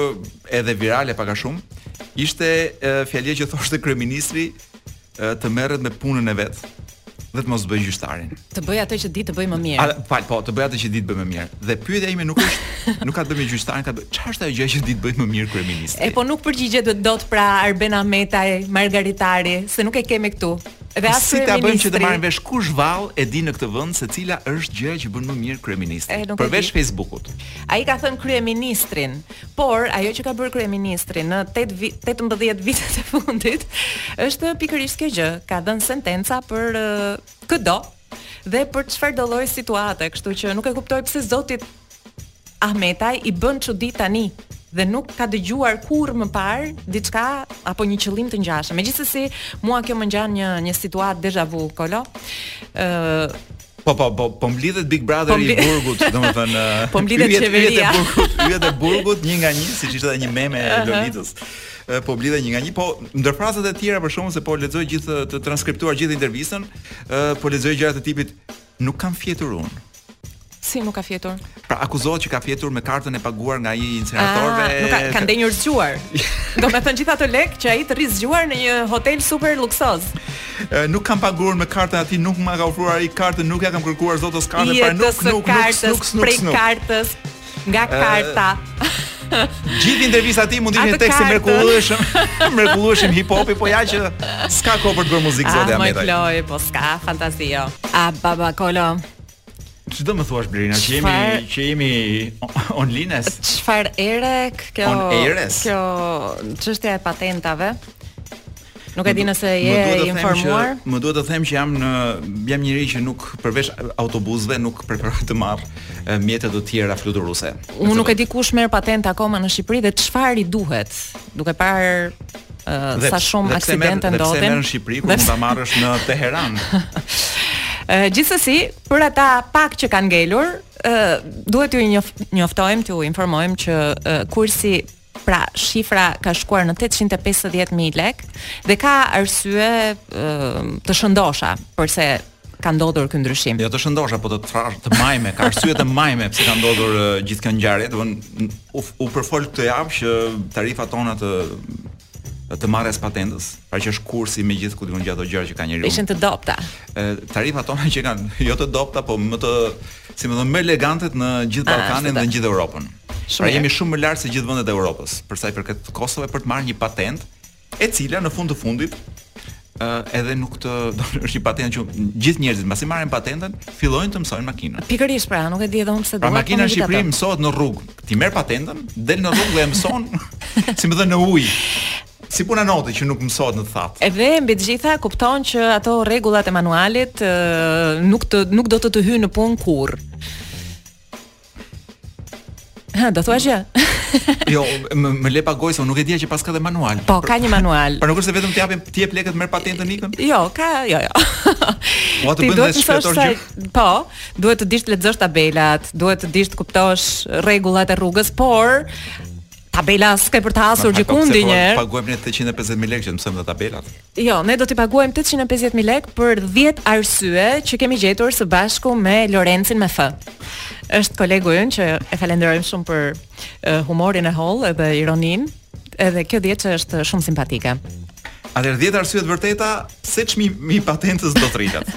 C: edhe virale pak a shumë ishte fjalia që thoshte kryeministri të merret me punën e vet dhe të mos bëjë gjyqtarin.
B: Të bëjë atë që di të bëjë më mirë.
C: A, fal, po, të bëjë atë që di të bëjë më mirë. Dhe pyetja ime nuk është, nuk ka të bëjë me gjyqtarin, ka të bëjë çfarë është ajo gjë që di të bëjë më mirë kryeministri.
B: E po nuk përgjigjet dot pra Arben Ahmetaj, Margaritari, se nuk e kemi këtu. Dhe s'di
C: si ta bëjmë që të marrim vesh kush vallë e di në këtë vend se cila është gjëja që bën më mirë kryeministri përveç Facebookut.
B: Ai ka thënë kryeministrin. Por, ajo që ka bërë kryeministri në tetë vit, tetëmbëdhjetë vitet e fundit, është pikërisht kjo gjë, ka dhënë sentenca për këdo dhe për çfarëdo lloj situate, kështu që nuk e kuptoj pse zotit Ahmetaj i bën çudi tani dhe nuk ka dëgjuar kurrë më parë diçka apo një qëllim të ngjashëm. Megjithsesi, mua kjo më ngjan një një situatë deja vu, Kolo. Ë,
C: Po po po po mblidhet Big Brother
B: po
C: i burgut, domethënë
B: po mblidhet qeveria.
C: Yjet e burgut, yjet e burgut një nga një, siç ishte edhe një meme e Lolitës. Po mblidhen një nga një, po ndër frazat e tjera për shembull se po lexoj gjithë të transkriptuar gjithë intervistën, po lexoj gjëra të tipit nuk kam fjetur unë.
B: Si nuk ka fjetur?
C: Pra akuzohet që ka fjetur me kartën e paguar nga ai i inceneratorëve.
B: Ah, nuk ka ka ndenjur zgjuar. Domethënë gjithë ato lek që ai të rri zgjuar në një hotel super luksoz.
C: Nuk kam paguar me kartën aty, nuk më ka ofruar ai kartën, nuk ja kam kërkuar unë atij as kartën, pra nuk nuk nuk
B: kartës,
C: nuk nuk
B: prej
C: nuk.
B: kartës nga karta.
C: Gjithë intervista e tij mund të ishte tekst
B: i
C: mrekullueshëm, mrekullueshëm hip hopi, po ja që s'ka kohë për të bërë muzikë
B: ah, zoti
C: Ahmetaj.
B: Ah, moj Flo po s'ka fantazi jo. A ah, baba Kolo.
C: Çdo më thuash Blerina që jemi
B: Çfar...
C: që jemi onlines.
B: Çfarë është kjo kjo çështja e patentave? Nuk e di nëse je
C: i
B: informuar.
C: Që, më duhet të them që jam në jam njeri që nuk përveç autobusëve nuk preferoj të marr mjete të tjera fluturuse.
B: Unë nuk e di kush merr patentë akoma në Shqipëri dhe çfarë i duhet. Duke parë
C: dhe,
B: sa shumë aksidente ndodhin.
C: Dhe pse merr në Shqipëri
B: kur
C: mund ta marrësh në Teheran?
B: Gjithsesi, për ata pak që kanë ngelur, duhet t'ju njof, njoftojmë, t'ju informojmë që kursi pra shifra ka shkuar në 850.000 lekë dhe ka arsye të shëndosha përse ka ndodhur ky ndryshim.
C: Jo të shëndosha, po të trasha, të majme, ka arsye të majme pse ka ndodhur gjithë kjo ngjarje, do të thotë u, u përfol këtë javë që tarifat tona të të marrjes patentës, pra që është kursi me gjithë ku di unë gjithë ato gjëra që ka njeriu.
B: Ishin të dobëta.
C: Ë tarifat tona që kanë jo të dobëta, po më të, si me thënë, më elegantet në gjithë
B: ah,
C: Ballkanin dhe në gjithë Europën. Pra jemi shumë më lart se gjithë vendet e Europës, për sa i përket kostos për të marrë një patentë e cila në fund të fundit ë uh, edhe nuk të do të është një patentë që gjithë njerëzit pasi marrin patentën fillojnë të mësojnë makinën.
B: Pikërisht pra, nuk e di edhe unë pse
C: pra,
B: duhet.
C: Pra makina në Shqipëri mësohet në rrugë. Ti merr patentën, del në rrugë dhe mëson si me thënë në ujë. Si puna e notit që nuk mësohet në thatë.
B: Edhe mbi të gjitha kupton që ato rregullat e manualit uh, nuk të nuk do të të hyjnë në punë kurrë. Ha, do thua që?
C: jo, më, më le pa gojë, nuk e dija që paska dhe manual.
B: Po, ka një manual.
C: Por nuk është se vetëm t'i, ti jep lekët, merr patentën ikën?
B: Jo, ka, jo, jo.
C: Po,
B: ti duhet të
C: shkruash
B: sa, po, duhet të dish të lexosh tabelat, duhet të dish të kuptosh rregullat e rrugës, por tabela s'ke për të hasur gjëkundi një herë.
C: Paguajmë ne 850 mijë lekë që të mësojmë tabelat.
B: Jo, ne do t'i paguajmë tetëqind e pesëdhjetë mijë lekë për dhjetë arsye që kemi gjetur së bashku me Lorencin me F. Është kolegu ynë që e falenderojmë shumë për uh, humorin e hollë edhe ironinë, edhe kjo dhjetëshe është shumë simpatike.
C: Atëherë dhjetë arsye të vërteta pse çmimi i patentës do të rritet.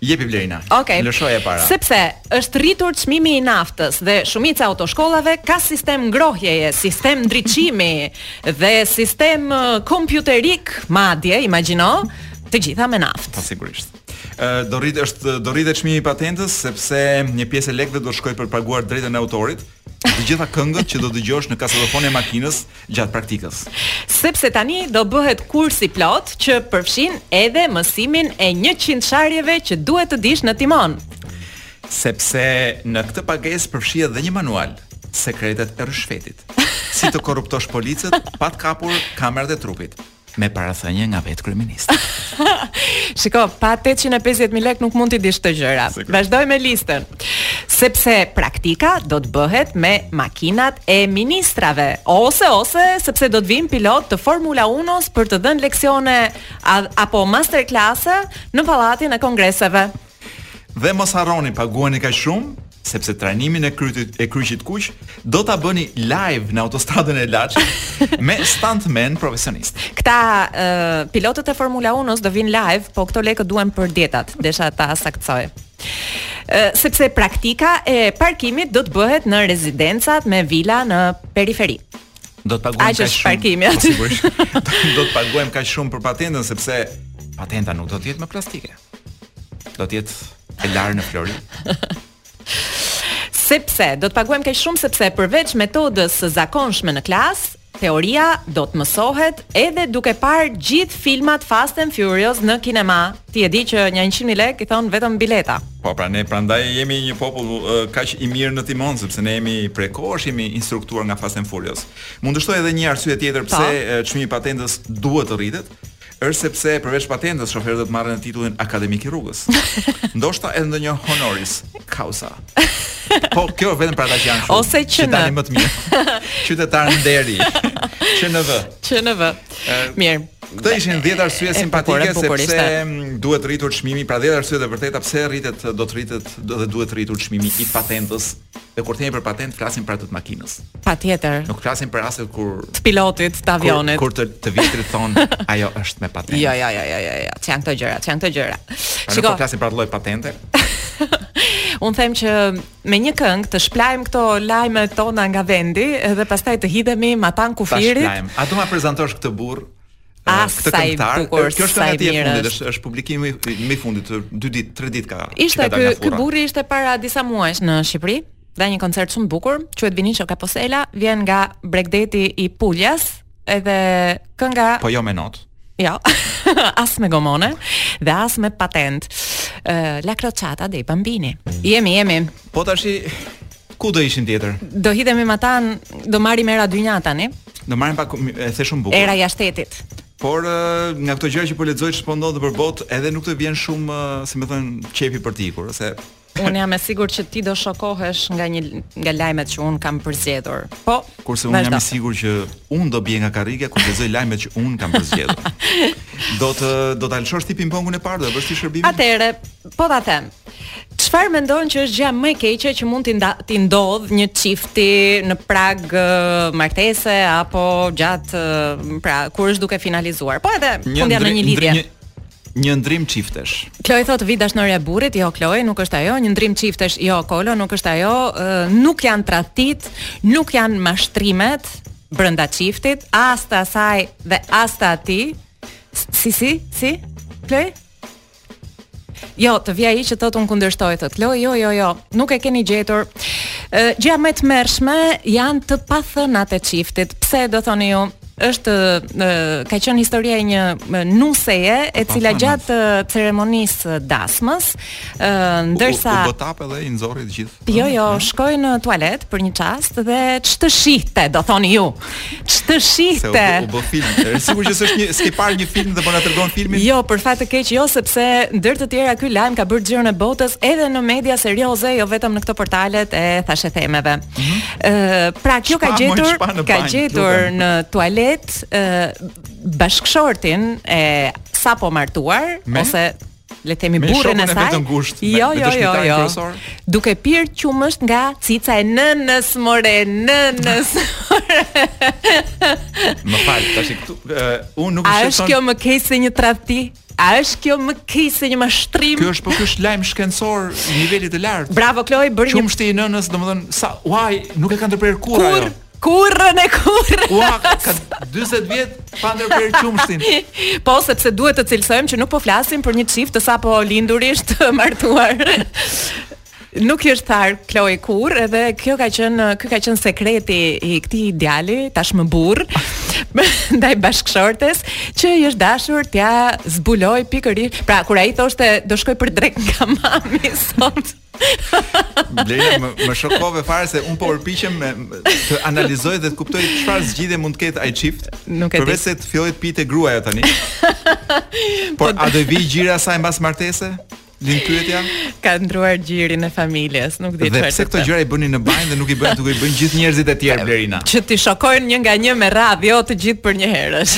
C: Jepi Blerina.
B: Okej.
C: Lëshoje para.
B: Sepse është rritur çmimi i naftës dhe shumica e autoshkollave ka sistem ngrohjeje, sistem ndriçimi dhe sistem ë, kompjuterik madje, imagjino, të gjitha me naftë.
C: Po sigurisht. Ë do rrit është do rritet çmimi i patentës sepse një pjesë e lekëve do shkojë për të paguar të drejtën e autorit, të gjitha këngët që do dëgjosh në kasetofonin e makinës gjatë praktikës.
B: Sepse tani do bëhet kurs i plotë që përfshin edhe mësimin e 100 sharjeve që duhet të dish në timon.
C: Sepse në këtë pagesë përfshihet edhe një manual, sekretet e rryshfetit. Si të korruptosh policët pa të kapur kamerat e trupit. me parathënie nga vetë kryeministri.
B: Shiko, pa 850 mijë lekë nuk mund t'i dish këto gjëra. Vazhdoj me listën. Sepse praktika do të bëhet me makinat e ministrave, ose ose sepse do të vijnë pilotë të Formula 1-s për të dhënë leksione apo master klase në Pallatin e Kongreseve.
C: Dhe mos harroni paguani kaq shumë, sepse trajnimin e kryqit, e Kryqit Kuq do ta bëni live në autostradën e Laçit me stuntmen profesionistë.
B: Këta uh, pilotët e Formula 1-s do vinë live, po këto lekë duhen për dietat, desha ta saktësoj. Uh, sepse praktika e parkimit do të bëhet në rezidencat me vila në periferi.
C: Do të paguajmë kaq shumë.
B: Parkimi aty.
C: do të paguajmë kaq shumë për patentën sepse patenta nuk do të jetë më plastike. do të jetë e larë në flori.
B: sepse do të paguajmë kaq shumë sepse përveç metodës së zakonshme në klasë, teoria do të mësohet edhe duke parë gjithë filmat Fast and Furious në kinema. Ti e di që një 100.000 lekë i thonë vetëm bileta.
C: Po pra ne prandaj jemi një popull uh, kaq i mirë në timon sepse ne jemi prej kohësh jemi instruktuar nga Fast and Furious. Mund të shtoj edhe një arsye tjetër pse çmimi i patentës duhet të rritet, Është sepse përveç patentës shoferët do të marrin edhe titullin akademik i rrugës. Ndoshta edhe ndonjë honoris causa. Po kjo vetëm për ata që janë shumë.
B: Ose që në.
C: më të mirë. Qytetar nderi. Që
B: në vezë. Që në vezë. Mirë.
C: Këto ishin 10 arsye simpatike sepse mm, duhet rritur çmimi, pra 10 arsye të vërteta pse rritet do të rritet dhe duhet rritur çmimi i patentës Dhe kur themi për patentë flasim për atë të makinës.
B: Patjetër.
C: Nuk flasim për rastet kur
B: të pilotit të avionit.
C: Kur, kur të të vjetrit thonë ajo është me patentë.
B: Jo, jo, jo, jo, jo, jo. Ç'janë këto gjëra, ç'janë këto gjëra.
C: Pra
B: Shiko,
C: nuk flasim për atë lloj patente.
B: Unë them që me një këngë t'i shpëlajmë këto lajme tona nga vendi dhe pastaj të hidhemi
C: matanë
B: kufirit.
C: T'i shpëlajmë. A do ma prezantosh këtë burrë?
B: Ah,
C: këtë këngëtar. Kjo është ngatërr e fundit,
B: është
C: është publikimi më i fundit, dy ditë, tre ditë ka.
B: Ishte ky ky burri ishte para disa muajsh në Shqipëri. Dha një koncert shumë të bukur, quhet Vinicio Capossela, vjen nga bregdeti i Puljas, edhe kënga
C: Po jo me not.
B: Jo. as me gomone dhe as me patentë. Ë uh, La Crociata dei Bambini. Jemi, jemi.
C: Po tash ku do ishim tjetër?
B: Do hidhemi matanë, do marrim era dynja tani.
C: Do marrim pak e the shumë bukur.
B: Era jashtë
C: shtetit. Por nga këto gjëra që po lexoj ç'po ndodh për botë, edhe nuk të vjen shumë, si me thënë, qefi për të ikur, ose
B: Unë jam e sigurt që ti do shokohesh nga një nga lajmet që unë kam përzgjedhur. Po.
C: Kurse unë jam i sigurt që unë do bie nga karriga kur lexoj lajmet që unë kam përzgjedhur. do të do ta lëshosh ti pingpongun e parë do bësh ti shërbimin?
B: Atëre, po ta them. Çfarë mendon që është gjëja më e keqe që mund t'i t'i ndodh një çifti në prag martese apo gjatë pra kur është duke finalizuar? Po edhe fundja në një lidhje.
C: Një, një ndërrim çiftesh.
B: Kloi thotë vjen dashnorja e burrit, jo Kloi, nuk është ajo, një ndërrim çiftesh, jo Kloi, nuk është ajo, nuk janë tradhtitë, nuk janë mashtrimet brenda çiftit, as të asaj dhe as të atij. Si si si? Kloi? Jo, të vijë ai që thotë unë kundërshtoj, thotë Kloi, jo, jo, jo, nuk e keni gjetur. Gjëja më e tmerrshme janë të pathënat e çiftit. Pse do thoni ju, është ka qenë historia e një nuseje e cila gjatë ceremonisë së dasmës, ndërsa
C: u, u, u edhe i nxori të gjithë.
B: Jo, jo, shkoi në tualet për një çast dhe ç'të shihte, do thoni ju. Ç'të shihte?
C: Se u, u bë film. Sigurt që s'është një s'ke parë një film dhe po na tregon filmin?
B: Jo, për fat të keq jo, sepse ndër të tjera ky lajm ka bërë xhiron e botës edhe në media serioze, jo vetëm në këto portalet e thashethemeve. Ëh, mm -hmm. pra kjo ka gjetur, ka gjetur në tualet ë bashkëshortin e sapomartuar
C: Me?
B: ose le të themi burrin e saj. Jo, jo, jo, jo. Duke pirë qumësht nga cica e nënës more, nënës.
C: Më fal, tash këtu unë nuk e
B: shikoj.
C: A është
B: kjo më keq se një tradhti? A është kjo më keq se një mashtrim?
C: Ky është po ky është lajm shkencor i nivelit të lartë.
B: Bravo Kloi, bëri një
C: qumështi i nënës, domethënë s'ia, ua nuk e kanë ndërprerë kurrë ajo.
B: Kur Kurrën e kurrë.
C: Ua, ka, ka 40 vjet pa ndërprerë qumështin.
B: po, sepse duhet të cilësojmë që nuk po flasim për një çift të sapolindurish të martuar. Nuk i është tharë Kloi kurrë, edhe kjo ka qenë ky ka qenë sekreti i këtij djali, tashmë burrë, ndaj bashkëshortes që i është dashur t'ia zbulojë pikërisht. Pra, kur ai thoshte do shkoj për drekë nga mami sot.
C: Blerina më, më shokove fare se unë po përpiqem të analizoj dhe të kuptoj çfarë zgjidhje mund të ketë ai çift.
B: Nuk e di.
C: Përveçse të fillojë të pijë te gruaja tani. Por po a do vijë gjiri i saj mbas martese? Lind pyetja?
B: Ka ndërruar gjirin e familjes, nuk di çfarë.
C: Dhe
B: pse
C: këto gjëra i bënin në banjë dhe nuk i bënin duke i parë gjithë njerëzit e tjerë Blerina?
B: Që t'i shokojnë një nga një me radhë, jo të gjithë përnjëherësh.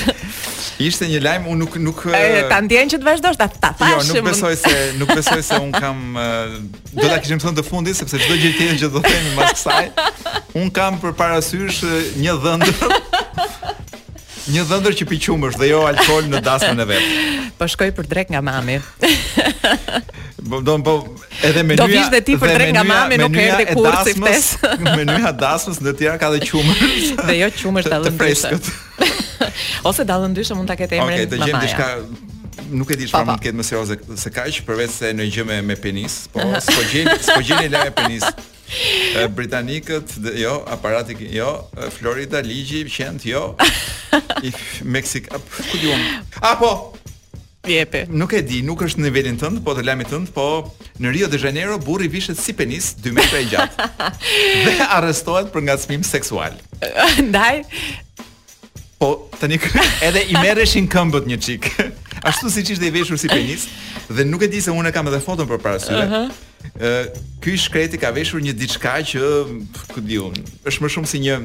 C: Ishte një lajm, unë nuk nuk
B: e, ta nxjerr që të vazhdosh ta ta
C: thashë.
B: Jo,
C: nuk besoj se nuk besoj se unë kam më do ta kishim thënë të fundit sepse çdo gjë tjetër që do të themi pas kësaj, unë kam për parasysh një dhëndër. Një dhëndër që pi qumësht dhe jo alkool në dasmën e vet.
B: Po shkoj për drekë nga mami.
C: Po do po edhe menyja.
B: Do vish dhe ti për drekë nga mami nuk erdhi kurrë si ftesë.
C: Menyja e dasmës ndër të tjera ka dhe qumësht.
B: Dhe jo qumësht,
C: dhallë. Të freskët.
B: Ose dallën ndyshe mund ta ketë emrin
C: Okej, okay, të
B: gjem
C: diçka nuk e di çfarë mund të ketë më serioze se kaq, përveç se një gjë me me penis, po s'po gjeni, s'po gjeni lajm me penis. Britanikët, jo, aparati, jo, Florida, ligji, qentë, jo. Meksik, ku di unë? A, po,
B: Jepi.
C: Nuk e di, nuk është në nivelin tënd, po të lajmit tënd, po në Rio de Janeiro burri vishet si penis 2 metra i gjatë. dhe arrestohet për ngacmim seksual.
B: Ndaj
C: Po tani edhe i merreshin këmbët një çik. Ashtu siç ishte i veshur si penis dhe nuk e di se unë kam edhe foton për para syve. Ëh. Uh -huh. Ky i shkreti ka veshur një diçka që ku di unë, është më shumë si një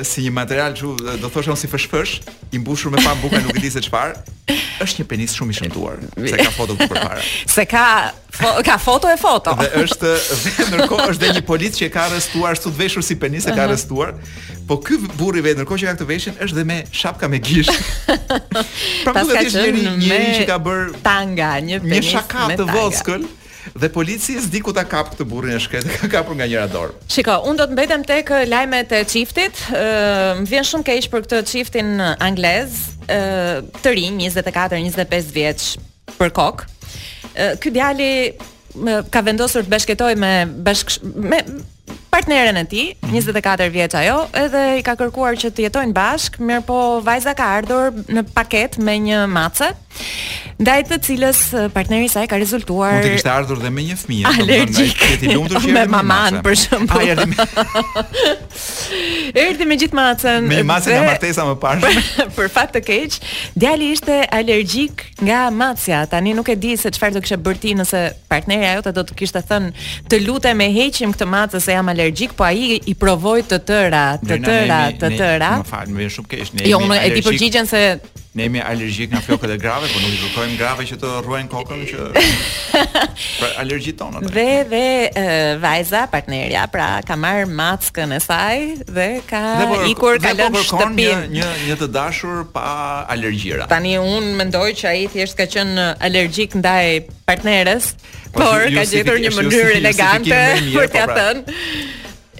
C: si një material si do thosha unë si fëshfësh i mbushur me pambuk nuk e di se çfarë është një penis shumë i shëmtuar se ka foto këtu përpara
B: se ka fo, ka foto e foto
C: dhe është dhe ndërkohë është dhe një polic që e ka arrestuar ashtu të veshur si penis e ka arrestuar po ky burri vetë ndërkohë që ka këtë veshjen është dhe me shapka me gisht pra mund të
B: jesh
C: një
B: njeri
C: që ka bërë
B: tanga një penis
C: një
B: shaka
C: të vockël Dhe polici s'di ku ta kapë këtë burrin e shkretë, e ka kapur nga njëra dorë.
B: Shiko, unë do të mbetem tek lajmet e çiftit. Ëm më vjen shumë keq për këtë çiftin anglez, ë të rinj, 24, 25 vjeç për kokë. Ky djali ka vendosur të bashkëjetojë me bashk me partneren e tij, 24 vjeç ajo, edhe i ka kërkuar që të jetojnë bashkë, mirëpo vajza ka ardhur në paketë me një mace, ndaj të cilës partneri i saj ka rezultuar...
C: Mund të kishte ardhur dhe me një fëmijë,
B: alergjik,
C: i lumtur që
B: me
C: mamanë,
B: për shembull.
C: A, erdi me...
B: erdi me gjithë macen.
C: Me një mace
B: dhe...
C: nga martesa e mëparshme.
B: për, për fat të keq, djali ishte alergjik nga macja, tani nuk e di se çfarë do kishe bërë ti nëse partnerja jote do të kishte thënë të lutem e heqim këtë mace se jam alergjik, po ai i provoi të tëra, të tëra, të tëra.
C: Më fal, më vjen shumë keq. Ne
B: jo, unë e di përgjigjen se
C: Ne jemi alergjikë nga flokët e grave, por nuk u kërkojmë grave që të rruajnë kokën që për alergjitë tona.
B: Dhe dhe vajza, partnerja, pra ka marrë mackën e saj, dhe ka
C: po,
B: ikur ka lënë
C: shtëpinë një, një një të dashur pa alergjira.
B: Tani unë mendoj që ai thjesht ka qenë alergjik ndaj partneres,
C: po,
B: por ka gjetur një mënyrë elegante për t'ia,
C: pra.
B: thënë.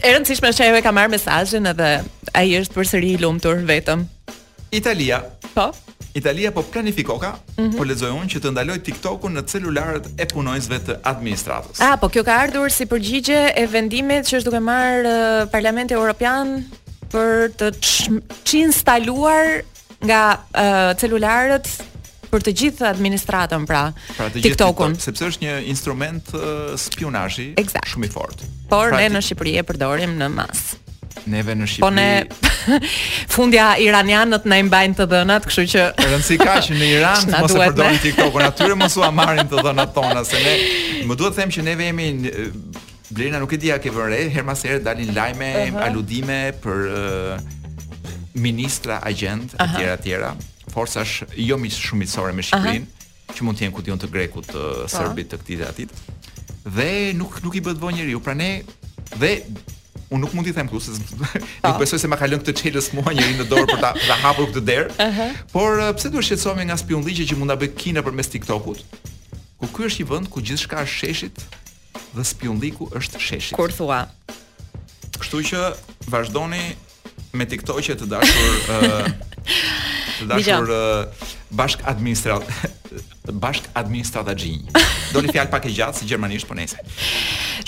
B: E rëndësishme është që ajo e ka marrë mesazhin edhe ai është përsëri i lumtur vetëm.
C: Italia.
B: Po.
C: Italia po planifikoka,
B: mm -hmm.
C: po lexoj unë që të ndalojë TikTokun në celularët e punonjësve të administratës.
B: Ah, po kjo ka ardhur si përgjigje e vendimit që është duke marrë uh, Parlamenti Evropian për të çinstaluar nga uh, celularët për të gjithë administratën pra,
C: pra të
B: TikTokun,
C: TikTok, sepse është një instrument uh, spiunazhi
B: exact,
C: shumë i fortë.
B: Por
C: pra,
B: ne në Shqipëri e përdorim në masë.
C: Neve në Shqipëri.
B: Po ne fundja iranianët na i mbajnë të dhënat, kështu që
C: rëndësi ka që në Iran
B: të
C: mos e përdorin TikTokun, atyre mos u marrin të dhënat tona se ne më duhet të them që neve jemi Blerina nuk e di a ke vënë re, herë pas herë dalin lajme, uh -huh. aludime për uh, ministra agjent etj etj. forcash jo shumë miqësore me Shqipërinë, uh -huh. që mund të jenë ku di unë të grekut, të po. serbit, të këtij dhe atit. Dhe nuk nuk i bëhet vonë njeriu. Pra ne dhe unë nuk mund t'i them këtu se nuk po. besoj se ma ka lënë këtë çelës mua njeri në dorë për ta për ta hapur këtë derë. Uh -huh. Por eh, pse duhet shqetësohemi nga spiunlliqe që mund të bëjë Kina përmes TikTokut? Kur ky është një vend ku gjithçka është sheshit dhe spiunlliku është sheshit.
B: Kur thua.
C: Kështu që vazhdoni Me TikTokun të dashur ë të dashur bashkadministrat bashkadministrataxhinj. Doli fjalë pak e gjatë si gjermanisht, po nejse.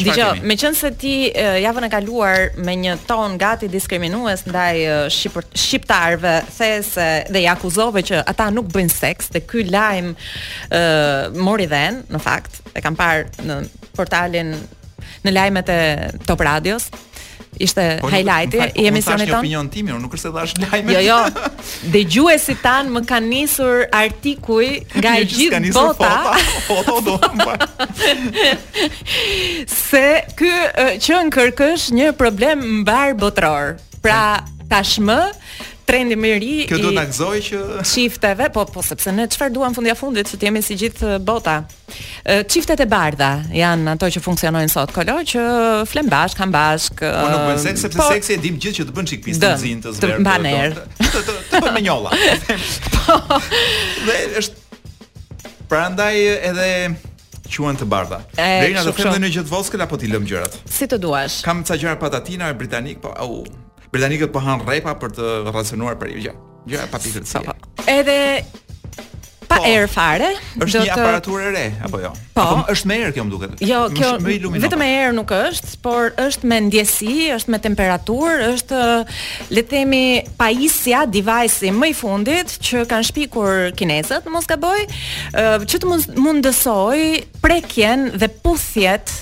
C: Dijo,
B: me qënë se ti javën e kaluar me një ton gati diskriminues ndaj shqipër, shqiptarëve, the se dhe i akuzove që ata nuk bëjnë seks dhe ky lajm mori dhenë, në fakt, e kam parë në portalin në lajmet e Top Radios ishte
C: po, highlight po,
B: i emisionit
C: tonë.
B: Po,
C: opinion i imi, unë nuk është se dhashë lajme.
B: Jo, jo. Dëgjuesit tanë më kanë nisur artikuj nga e gjithë bota.
C: Foto do.
B: Se ky qenkërkësh një problem mbarëbotëror. Pra, tashmë trendi më i ri i
C: Kjo do ta gëzojë që
B: çifteve, po po sepse ne çfarë duam në fund të fundit që të jemi si gjithë bota. Çiftet e bardha janë ato që funksionojnë sot, Kolo, që flenë bashkë, hanë bashkë.
C: Po nuk bëjnë seks sepse
B: po,
C: seksi e dimë të gjithë që të bën çik
B: pis
C: të zi të
B: zbeh.
C: Të të të bën me njolla. Po. Dhe është prandaj edhe quhen të bardha.
B: Lejna
C: të them një gjë të vockël apo t'i lëmë gjërat.
B: Si të duash.
C: Kam ca gjëra patatinash britanike, po au. Britanikët po hanë rrepa për të racionuar për gjë. Gjëra pa pikë rëndësie. Po, po.
B: Edhe pa
C: po,
B: erë fare.
C: Është një aparaturë e re apo jo?
B: Po,
C: apo është me erë kjo më duket.
B: Jo, kjo vetëm me erë nuk është, por është me ndjesi, është me temperaturë, është le të themi pajisja device-i më i fundit që kanë shpikur kinezët, mos gaboj, që të mundësojë prekjen dhe puthjet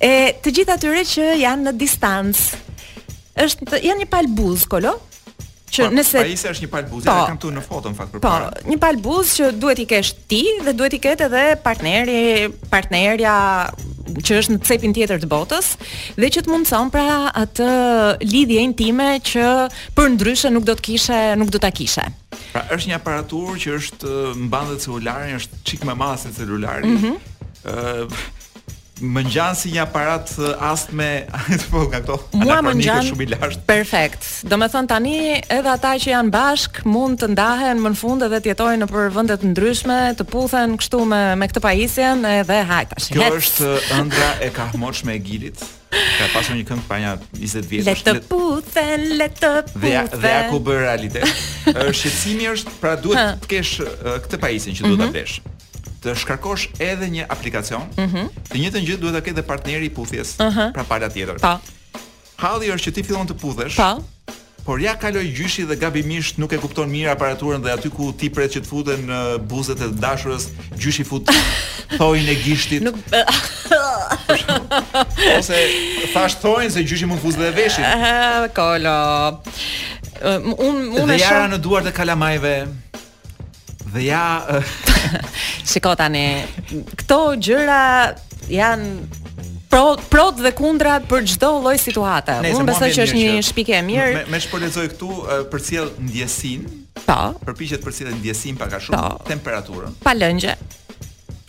B: e të gjitha atyre që janë në distancë. Është janë një palë buzë, Kolo? Që
C: po,
B: nëse
C: pajisja është një palë buzi,
B: po,
C: e kam këtu në foto në fakt për
B: po,
C: para.
B: Po, një palë buzë që duhet t'i kesh ti dhe duhet t'i ketë edhe partneri, partnerja që është në cepin tjetër të botës dhe që të mundson pra atë lidhje intime që përndryshe nuk do të kishe, nuk do ta kishe.
C: Pra është një aparaturë që është mban dhe celularin, është çik më e madhe se celulari.
B: Mm
C: -hmm. Më ngjan si një aparat astme, po nga këto.
B: Mua më ngjan
C: shumë i lashtë.
B: Perfekt. Domethën tani edhe ata që janë bashkë mund të ndahen më në fund edhe të jetojnë nëpër vende të ndryshme, të puthen kështu me me këtë pajisjen edhe hajt tash.
C: Kjo është ëndrra e kahmotshme e Gilit. Ka pasur një këngë para 20 vjetësh.
B: Le të puthen, le të
C: puthen. Dhe dhe ja ku
B: u
C: bë realitet. Shqetësimi është, pra duhet të kesh këtë pajisjen që duhet ta
B: mhm.
C: vesh. të shkarkosh edhe një aplikacion,
B: mm -hmm.
C: të njëjtën gjë duhet ta ketë dhe partneri i puthjes,
B: uh -huh.
C: pra pala tjetër.
B: Po.
C: Halli është që ti fillon të puthesh.
B: Po.
C: Por ja kaloi gjyshi dhe gabimisht nuk e kupton mirë aparaturën dhe aty ku ti pret që të futen buzët e dashurës, gjyshi fut thonin e gishtit.
B: Nuk
C: Ose thashë thonin se gjyshi mund të fusë dhe veshin.
B: Ah, Kolo. Unë
C: unë
B: e shoh
C: në duart e kalamajve. Dhe ja
B: Shiko tani Këto gjëra janë pro, prot dhe kundrat për çdo lloj situate. Unë besoj që është një shpikje e mirë.
C: Me, me ç'po lexoj këtu përcjell ndjesinë.
B: Po.
C: Përpiqet të përcjellë ndjesinë pak a shumë
B: po.
C: temperaturën.
B: Pa lëngje.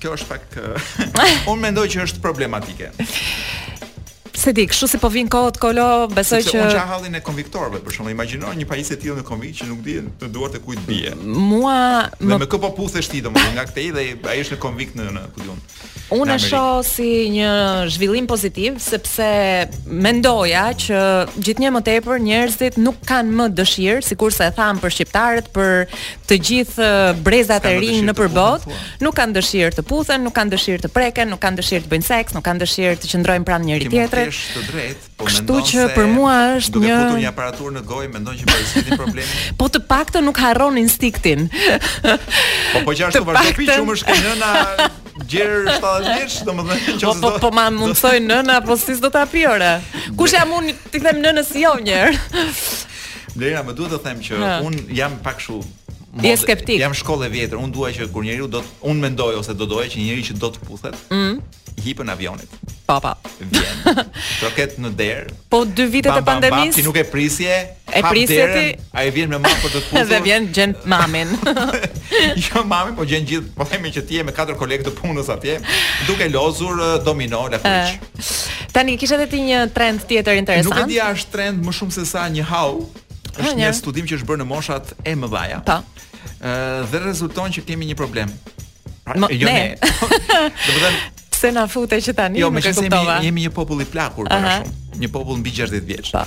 C: Kjo është pak unë mendoj që është problematike.
B: S'e di, kështu si po vijnë kohët Kolo, besoj që
C: unë qaj hallin e konviktorëve, për shembull, imagjino një pajisje të tillë në konvikt që nuk dihet në duart e kujt bie.
B: Mua
C: dhe me kë po puthesh ti domethënë nga këtej dhe ai është në konvikt në në ku di
B: unë.
C: Unë
B: e shoh si një zhvillim pozitiv sepse mendoja që gjithnjë më tepër njerëzit nuk kanë më dëshirë, sikurse e thamë për shqiptarët, për të gjithë brezat e rinj
C: nëpër botë
B: nuk kanë dëshirë të puthen, nuk kanë dëshirë të preken, nuk kanë dëshirë të bëjnë seks, nuk kanë dëshirë të qëndrojnë pranë njëri tjetrit.
C: Ke të drejtë, po mendon se Kështu që
B: për mua është një Duke
C: futur një aparaturë në gojë, mendon që po e zgjidhin problemin?
B: Po të paktën nuk harron instiktin.
C: Po po ashtu
B: po
C: vazhdo pi qumësht nëna gjer 70 vjeç, domethënë që
B: po,
C: po
B: po ma mundsoi nëna, po si s'do ta pi ora. Kush jam unë t'i them nënës jo një herë.
C: Blerina, më duhet të them që
B: Hë.
C: un jam pak kështu mode- Je
B: skeptik.
C: Jam shkollë e vjetër. Un dua që kur njeriu do të- un mendoj ose do doja që një njeri që do të puthet, Mm. i hipën avionit.
B: Po po.
C: Vjen. Troket në derë.
B: Po dy vitet e
C: bam, bam, bam,
B: pandemisë.
C: ti nuk e prisje.
B: E
C: hap
B: prisje
C: derën,
B: ti.
C: Ai vjen me mall për të puthur.
B: Dhe vjen gjen mamin.
C: Jo mami, po gjen gjithë, po themi që ti je me katër kolegë të punës atje, duke lozur eh, domino la kuq.
B: Tani kishe edhe ti një trend tjetër interesant.
C: Nuk e di a është trend më shumë se sa një hall. Është një studim që është bërë në moshat e mëdha.
B: Po.
C: Ëh dhe rezulton që kemi një problem. Pra,
B: më,
C: jo
B: ne.
C: Do të
B: thotë se na fute që tani
C: jo,
B: nuk e
C: kuptova. Jo,
B: ne
C: jemi një popull i plakur para shumë. Një popull mbi 60 vjeç.
B: Po.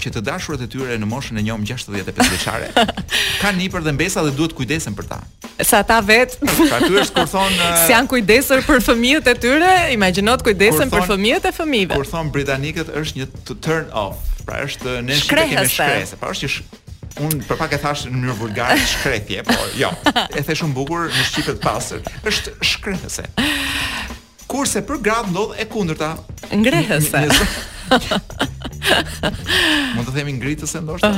C: që të dashurat e tyre në moshën e njomë 65 vjeçare kanë nipër dhe mbesa dhe duhet të kujdesen për ta.
B: Sa ata vetë.
C: Pra ty është kur thonë
B: si janë kujdesur për fëmijët e tyre, imagjino të kujdesen për fëmijët e fëmijëve.
C: Kur thonë britanikët është një turn off. Pra është ne shqip të
B: themi
C: shkrehëse, pra është një unë për pak e thashë në mënyrë vulgare shkrehje, po jo. E the shumë bukur në shqipe të pastër. Është shkrehëse. Kurse për gratë ndodh e kundërta.
B: Ngrehëse.
C: Mund të themi ngritëse ndoshta.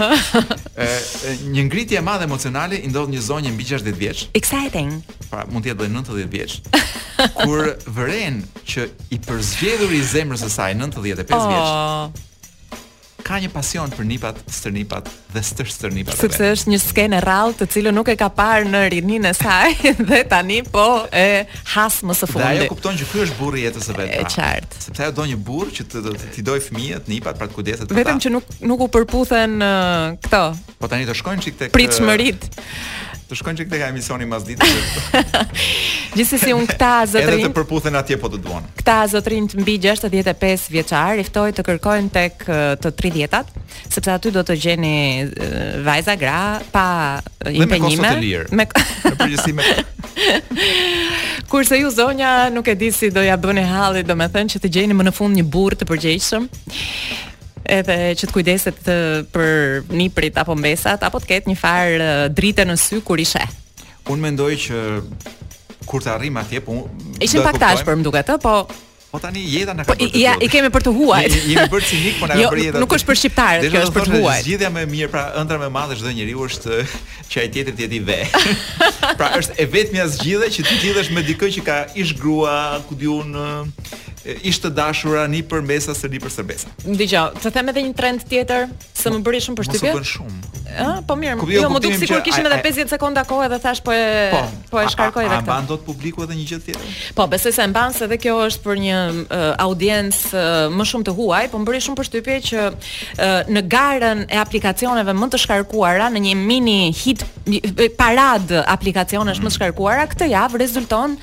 C: Ë një ngritje e madhe emocionale i ndodh një zonje mbi 60 vjeç.
B: Exciting.
C: Pra mund të jetë edhe 90 vjeç. Kur vëren që i përzgjedhuri i zemrës së saj 95 vjeç.
B: Oh.
C: ka një pasion për nipat, stërnipat dhe stërstërnipat.
B: Sepse është një skenë e rrallë të cilën nuk e ka parë në rininë e saj dhe tani po e has më së fundi.
C: Dhe ajo kupton që ky është burri i jetës së vet. Pra.
B: E qartë.
C: Sepse ajo do një burrë që të t'i dojë fëmijët, nipat, pra të kujdeset për ta.
B: Vetëm që nuk nuk u përputhen uh, këto
C: Po tani të shkojmë çik tek
B: pritshmëritë.
C: Të shkojmë çik tek emisioni mas ditës.
B: Gjithsesi unë këta zotërinj.
C: Edhe të përputhen atje po të duan.
B: Këta zotrin të mbi 65 vjeçar i ftoj të kërkojnë tek të 30-tat, sepse aty do të gjeni vajza gra pa impenjime.
C: Më lirë.
B: Me
C: përgjithësi me.
B: Kurse ju zonja nuk e di si do ia bëni hallit, domethënë që të gjeni më në fund një burrë të përgjegjshëm. edhe që të kujdeset të, për nipërit apo mbesat apo të ketë një farë eh, drite në sy kur i sheh.
C: Unë mendoj që kur të arrijmë atje, po
B: ishin pak
C: të
B: ashpër më duket, po
C: Po tani jeta na ka po, bërë. Po
B: ja, i kemi për të huajt.
C: Ne jemi bërë cinikë, po na ka jo, bërë jeta.
B: Nuk është për shqiptarët, kjo është për të huajt.
C: Zgjidhja më e mirë, pra ëndrra më e madhe e çdo njeriu është që ai tjetri të jetë i ve. pra është e vetmja zgjidhje që ti lidhesh me dikë që ka ish grua, ku di unë ish të dashura nipër mbesa stërnipër stërmbesa.
B: Dëgjo, të them edhe një trend tjetër, se më bëri shumë përshtypje.
C: Mos bën shumë.
B: Ë, po mirë,
C: Kupi, jo,
B: jo m'u duk sikur
C: kishim
B: edhe 50 sekonda kohë edhe thashë po e
C: po,
B: po e shkarkoj edhe
C: këtë. A mban dot publiku edhe një gjë tjetër?
B: Po, besoj se e mban se edhe kjo është për një uh, audiencë uh, më shumë të huaj, po më bëri shumë përshtypje që uh, në garën e aplikacioneve më të shkarkuara në një mini hit parad aplikacionesh mm. më të shkarkuara këtë javë rezulton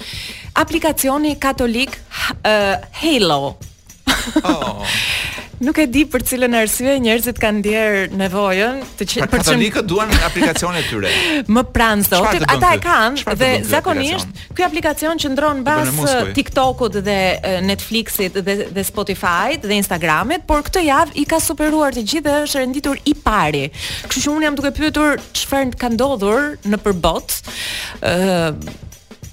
B: Aplikacioni katolik Halo.
C: Oh.
B: Nuk e di për cilën arsye njerëzit kanë ndier nevojën të, që
C: pra katolikët duan aplikacionet e tyre.
B: Më pranë Zotit, ata e kanë dhe zakonisht ky aplikacion qëndron mbas TikTokut dhe Netflixit dhe dhe Spotifyt dhe Instagramit, por këtë javë i ka superuar të gjithë dhe është renditur i pari. Kështu që unë jam duke pyetur çfarë ka ndodhur nëpër botë. Ëh,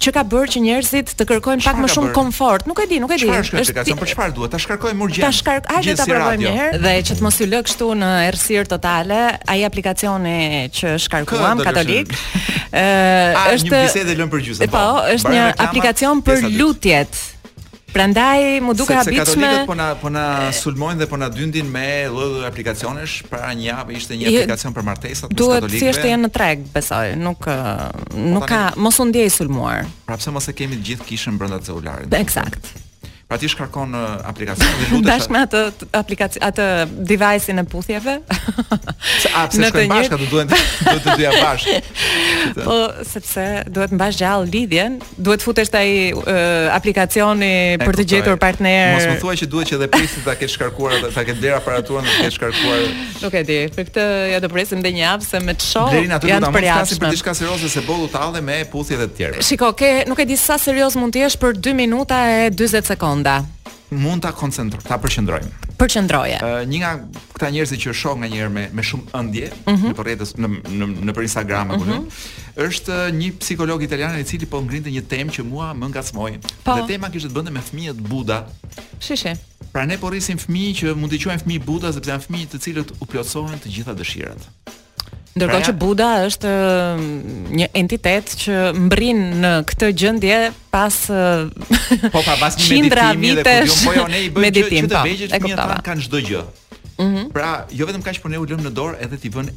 B: që ka bërë që njerëzit të kërkojnë pak më shumë komfort. Nuk e di, nuk e di.
C: Çfarë është ky aplikacion? Për çfarë duhet? Ta shkarkojmë urgjent.
B: Ta shkark, hajde ta provojmë një herë dhe që të mos ju lë kështu në errësirë totale, ai aplikacioni që shkarkuam katolik. Ë, është
C: një bisedë lënë për gjysmë.
B: Po, po është një aplikacion për lutjet. Prandaj m'u duk
C: e
B: habitshme.
C: Sepse katolikët po na po na sulmojnë dhe po na dyndin me lloj-lloj aplikacionesh. Para një javë ishte një aplikacion për martesat mes katolikëve.
B: Duhet thjesht të jenë në treg, besoj. Nuk po nuk ka mos u ndiej i sulmuar.
C: Pra pse mos ta kemi të gjithë kishën brenda celularit?
B: Eksakt.
C: Pra ti shkarkon një aplikacion dhe lutesh.
B: Bashkë me atë aplikacion, atë device-in e puthjeve.
C: Se pse shkojnë bashkë, do duhen të duhet të dyja bashkë.
B: Po, sepse duhet të mbash gjallë lidhjen, Duhet të futesh te ai aplikacioni për të gjetur partner.
C: Mos më thuaj që duhet që edhe prifti ta ketë shkarkuar atë, ta ketë blerë aparaturën dhe ta ketë shkarkuar.
B: Nuk e di. Për këtë ja do presim edhe një javë se me ço.
C: Deri aty do ta
B: mund
C: të flasim për diçka serioze se boll u talle me puthje e të tjera.
B: Shiko, ke nuk e di sa serioz mund të jesh për 2 minuta e 40 sekonda.
C: Mund ta koncentroj, ta përqendrojmë.
B: Përqendroje.
C: Uh, një nga këta njerëz që shoh nganjëherë me me shumë ëndje uh
B: mhm.
C: -huh. në rrjetet në në nëpër Instagram apo uh mhm. -huh. është një psikolog italian i cili po ngrinte një temë që mua më ngacmoi.
B: Po.
C: Dhe tema kishte të bënte me fëmijët Buda.
B: Shi shi.
C: Pra ne po rrisim fëmijë që mund t'i quajmë fëmijë Buda sepse janë fëmijë të cilëve u plotësohen të gjitha dëshirat.
B: Ndërkohë që Buda është një entitet që mbërrin në këtë gjendje pas
C: po pa pas një meditimi dhe kur po jo ne i bëjmë
B: meditim,
C: që,
B: që
C: të
B: vegjësh
C: po,
B: mirë
C: thanë kanë çdo gjë. Mm -hmm. Pra, jo vetëm kaq por ne u lëmë në dorë edhe t'i vëmë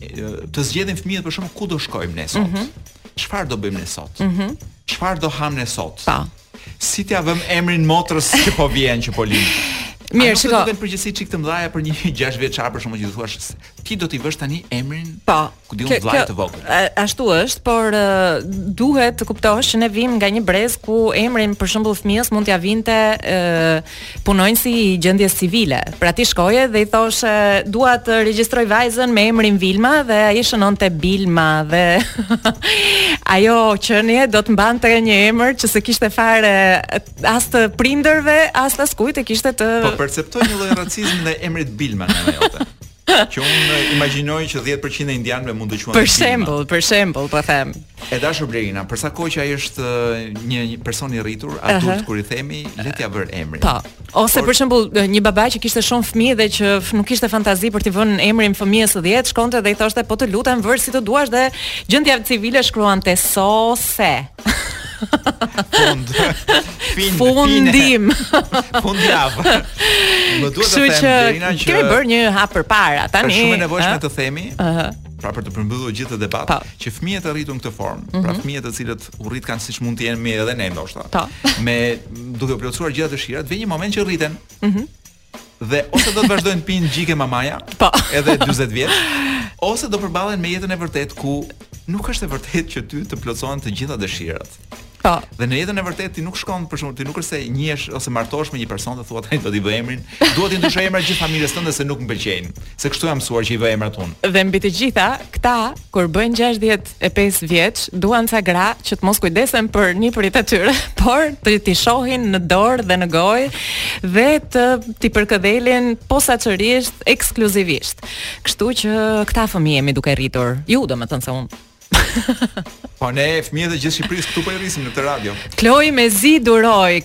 C: të zgjedhin fëmijët për shembull ku do shkojmë ne sot. Mhm. Çfarë mm -hmm. do bëjmë ne sot? Mhm. Mm Çfarë do hamë ne sot?
B: Pa.
C: Si t'ia vëmë emrin motrës që po vjen që po lind?
B: Mirë,
C: shiko.
B: Nuk
C: do të jenë përgjegjësi çik të mëdha për një 6 vjeçar për shembull që t'i thuash Ti do t'i vësh tani emrin pa
B: po,
C: ku
B: di
C: unë
B: vëllait
C: të vogël.
B: Ashtu është, por uh, duhet të kuptosh që ne vijmë nga një brez ku emrin për shembull fëmijës mund t'ia vinte uh, punonjësi i gjendjes civile. Pra ti shkoje dhe i thoshe uh, dua të regjistroj vajzën me emrin Vilma dhe ai shënonte Bilma dhe ajo qenie do të mbante një emër që s'e kishte fare as të prindërve, as të askujt e kishte të
C: Po perceptoj një lloj racizmi ndaj emrit Bilma në ajo. Që unë imagjinoj që 10% e indianëve mund të quhen
B: Për shembull, për shembull, po them.
C: E dashur Blerina, për sa kohë që ai është uh, një, një person i rritur, adult
B: uh -huh.
C: kur i themi, le t'ia vër emrin.
B: Po. Ose për shembull, uh, një baba që kishte shumë fëmijë dhe që nuk kishte fantazi për t'i vënë emrin fëmijës 10, shkonte dhe i thoshte po të lutem vëre si të duash dhe gjendja civile shkruante sose.
C: Fund. Fin,
B: Fundim.
C: Fund javë. Më duhet të them Blerina që
B: kemi bërë një hap përpara tani.
C: Është shumë e nevojshme të themi.
B: Ëh.
C: Pra për të përmbyllur gjithë këtë debat
B: po.
C: që fëmijët e rritur në këtë formë, mm -hmm. pra mhm. fëmijët të cilët u rrit kanë siç mund të jenë mirë edhe ne ndoshta.
B: Po.
C: Me duke u plotësuar gjitha dëshirat, vjen një moment që rriten. Mhm. Mm dhe ose do të vazhdojnë të pinë gji te mamaja,
B: po.
C: edhe 40 vjeç, ose do përballen me jetën e vërtetë ku nuk është e vërtetë që ty të plotësohen të gjitha dëshirat.
B: Po.
C: Dhe në jetën e vërtetë ti nuk shkon për shkak ti nuk është se njihesh ose martohesh me një person dhe thua tani do t'i bëj emrin, duhet të ndryshoj emrat gjithë familjes tënde se nuk më pëlqejnë. Se kështu jam mësuar që i vë emrat unë.
B: Dhe mbi të gjitha, këta kur bëjnë 60 e pesë vjeç duan ca gra që të mos kujdesen për nipërit e tyre, por t'i shohin në dorë dhe në gojë dhe t'i përkëdhelin posaçërisht ekskluzivisht. Kështu që këta fëmijë jemi duke rritur. Ju domethënë se unë
C: Po ne fëmijët e gjithë Shqipërisë këtu po i rrisim në këtë radio.
B: Kloj mezi duroj.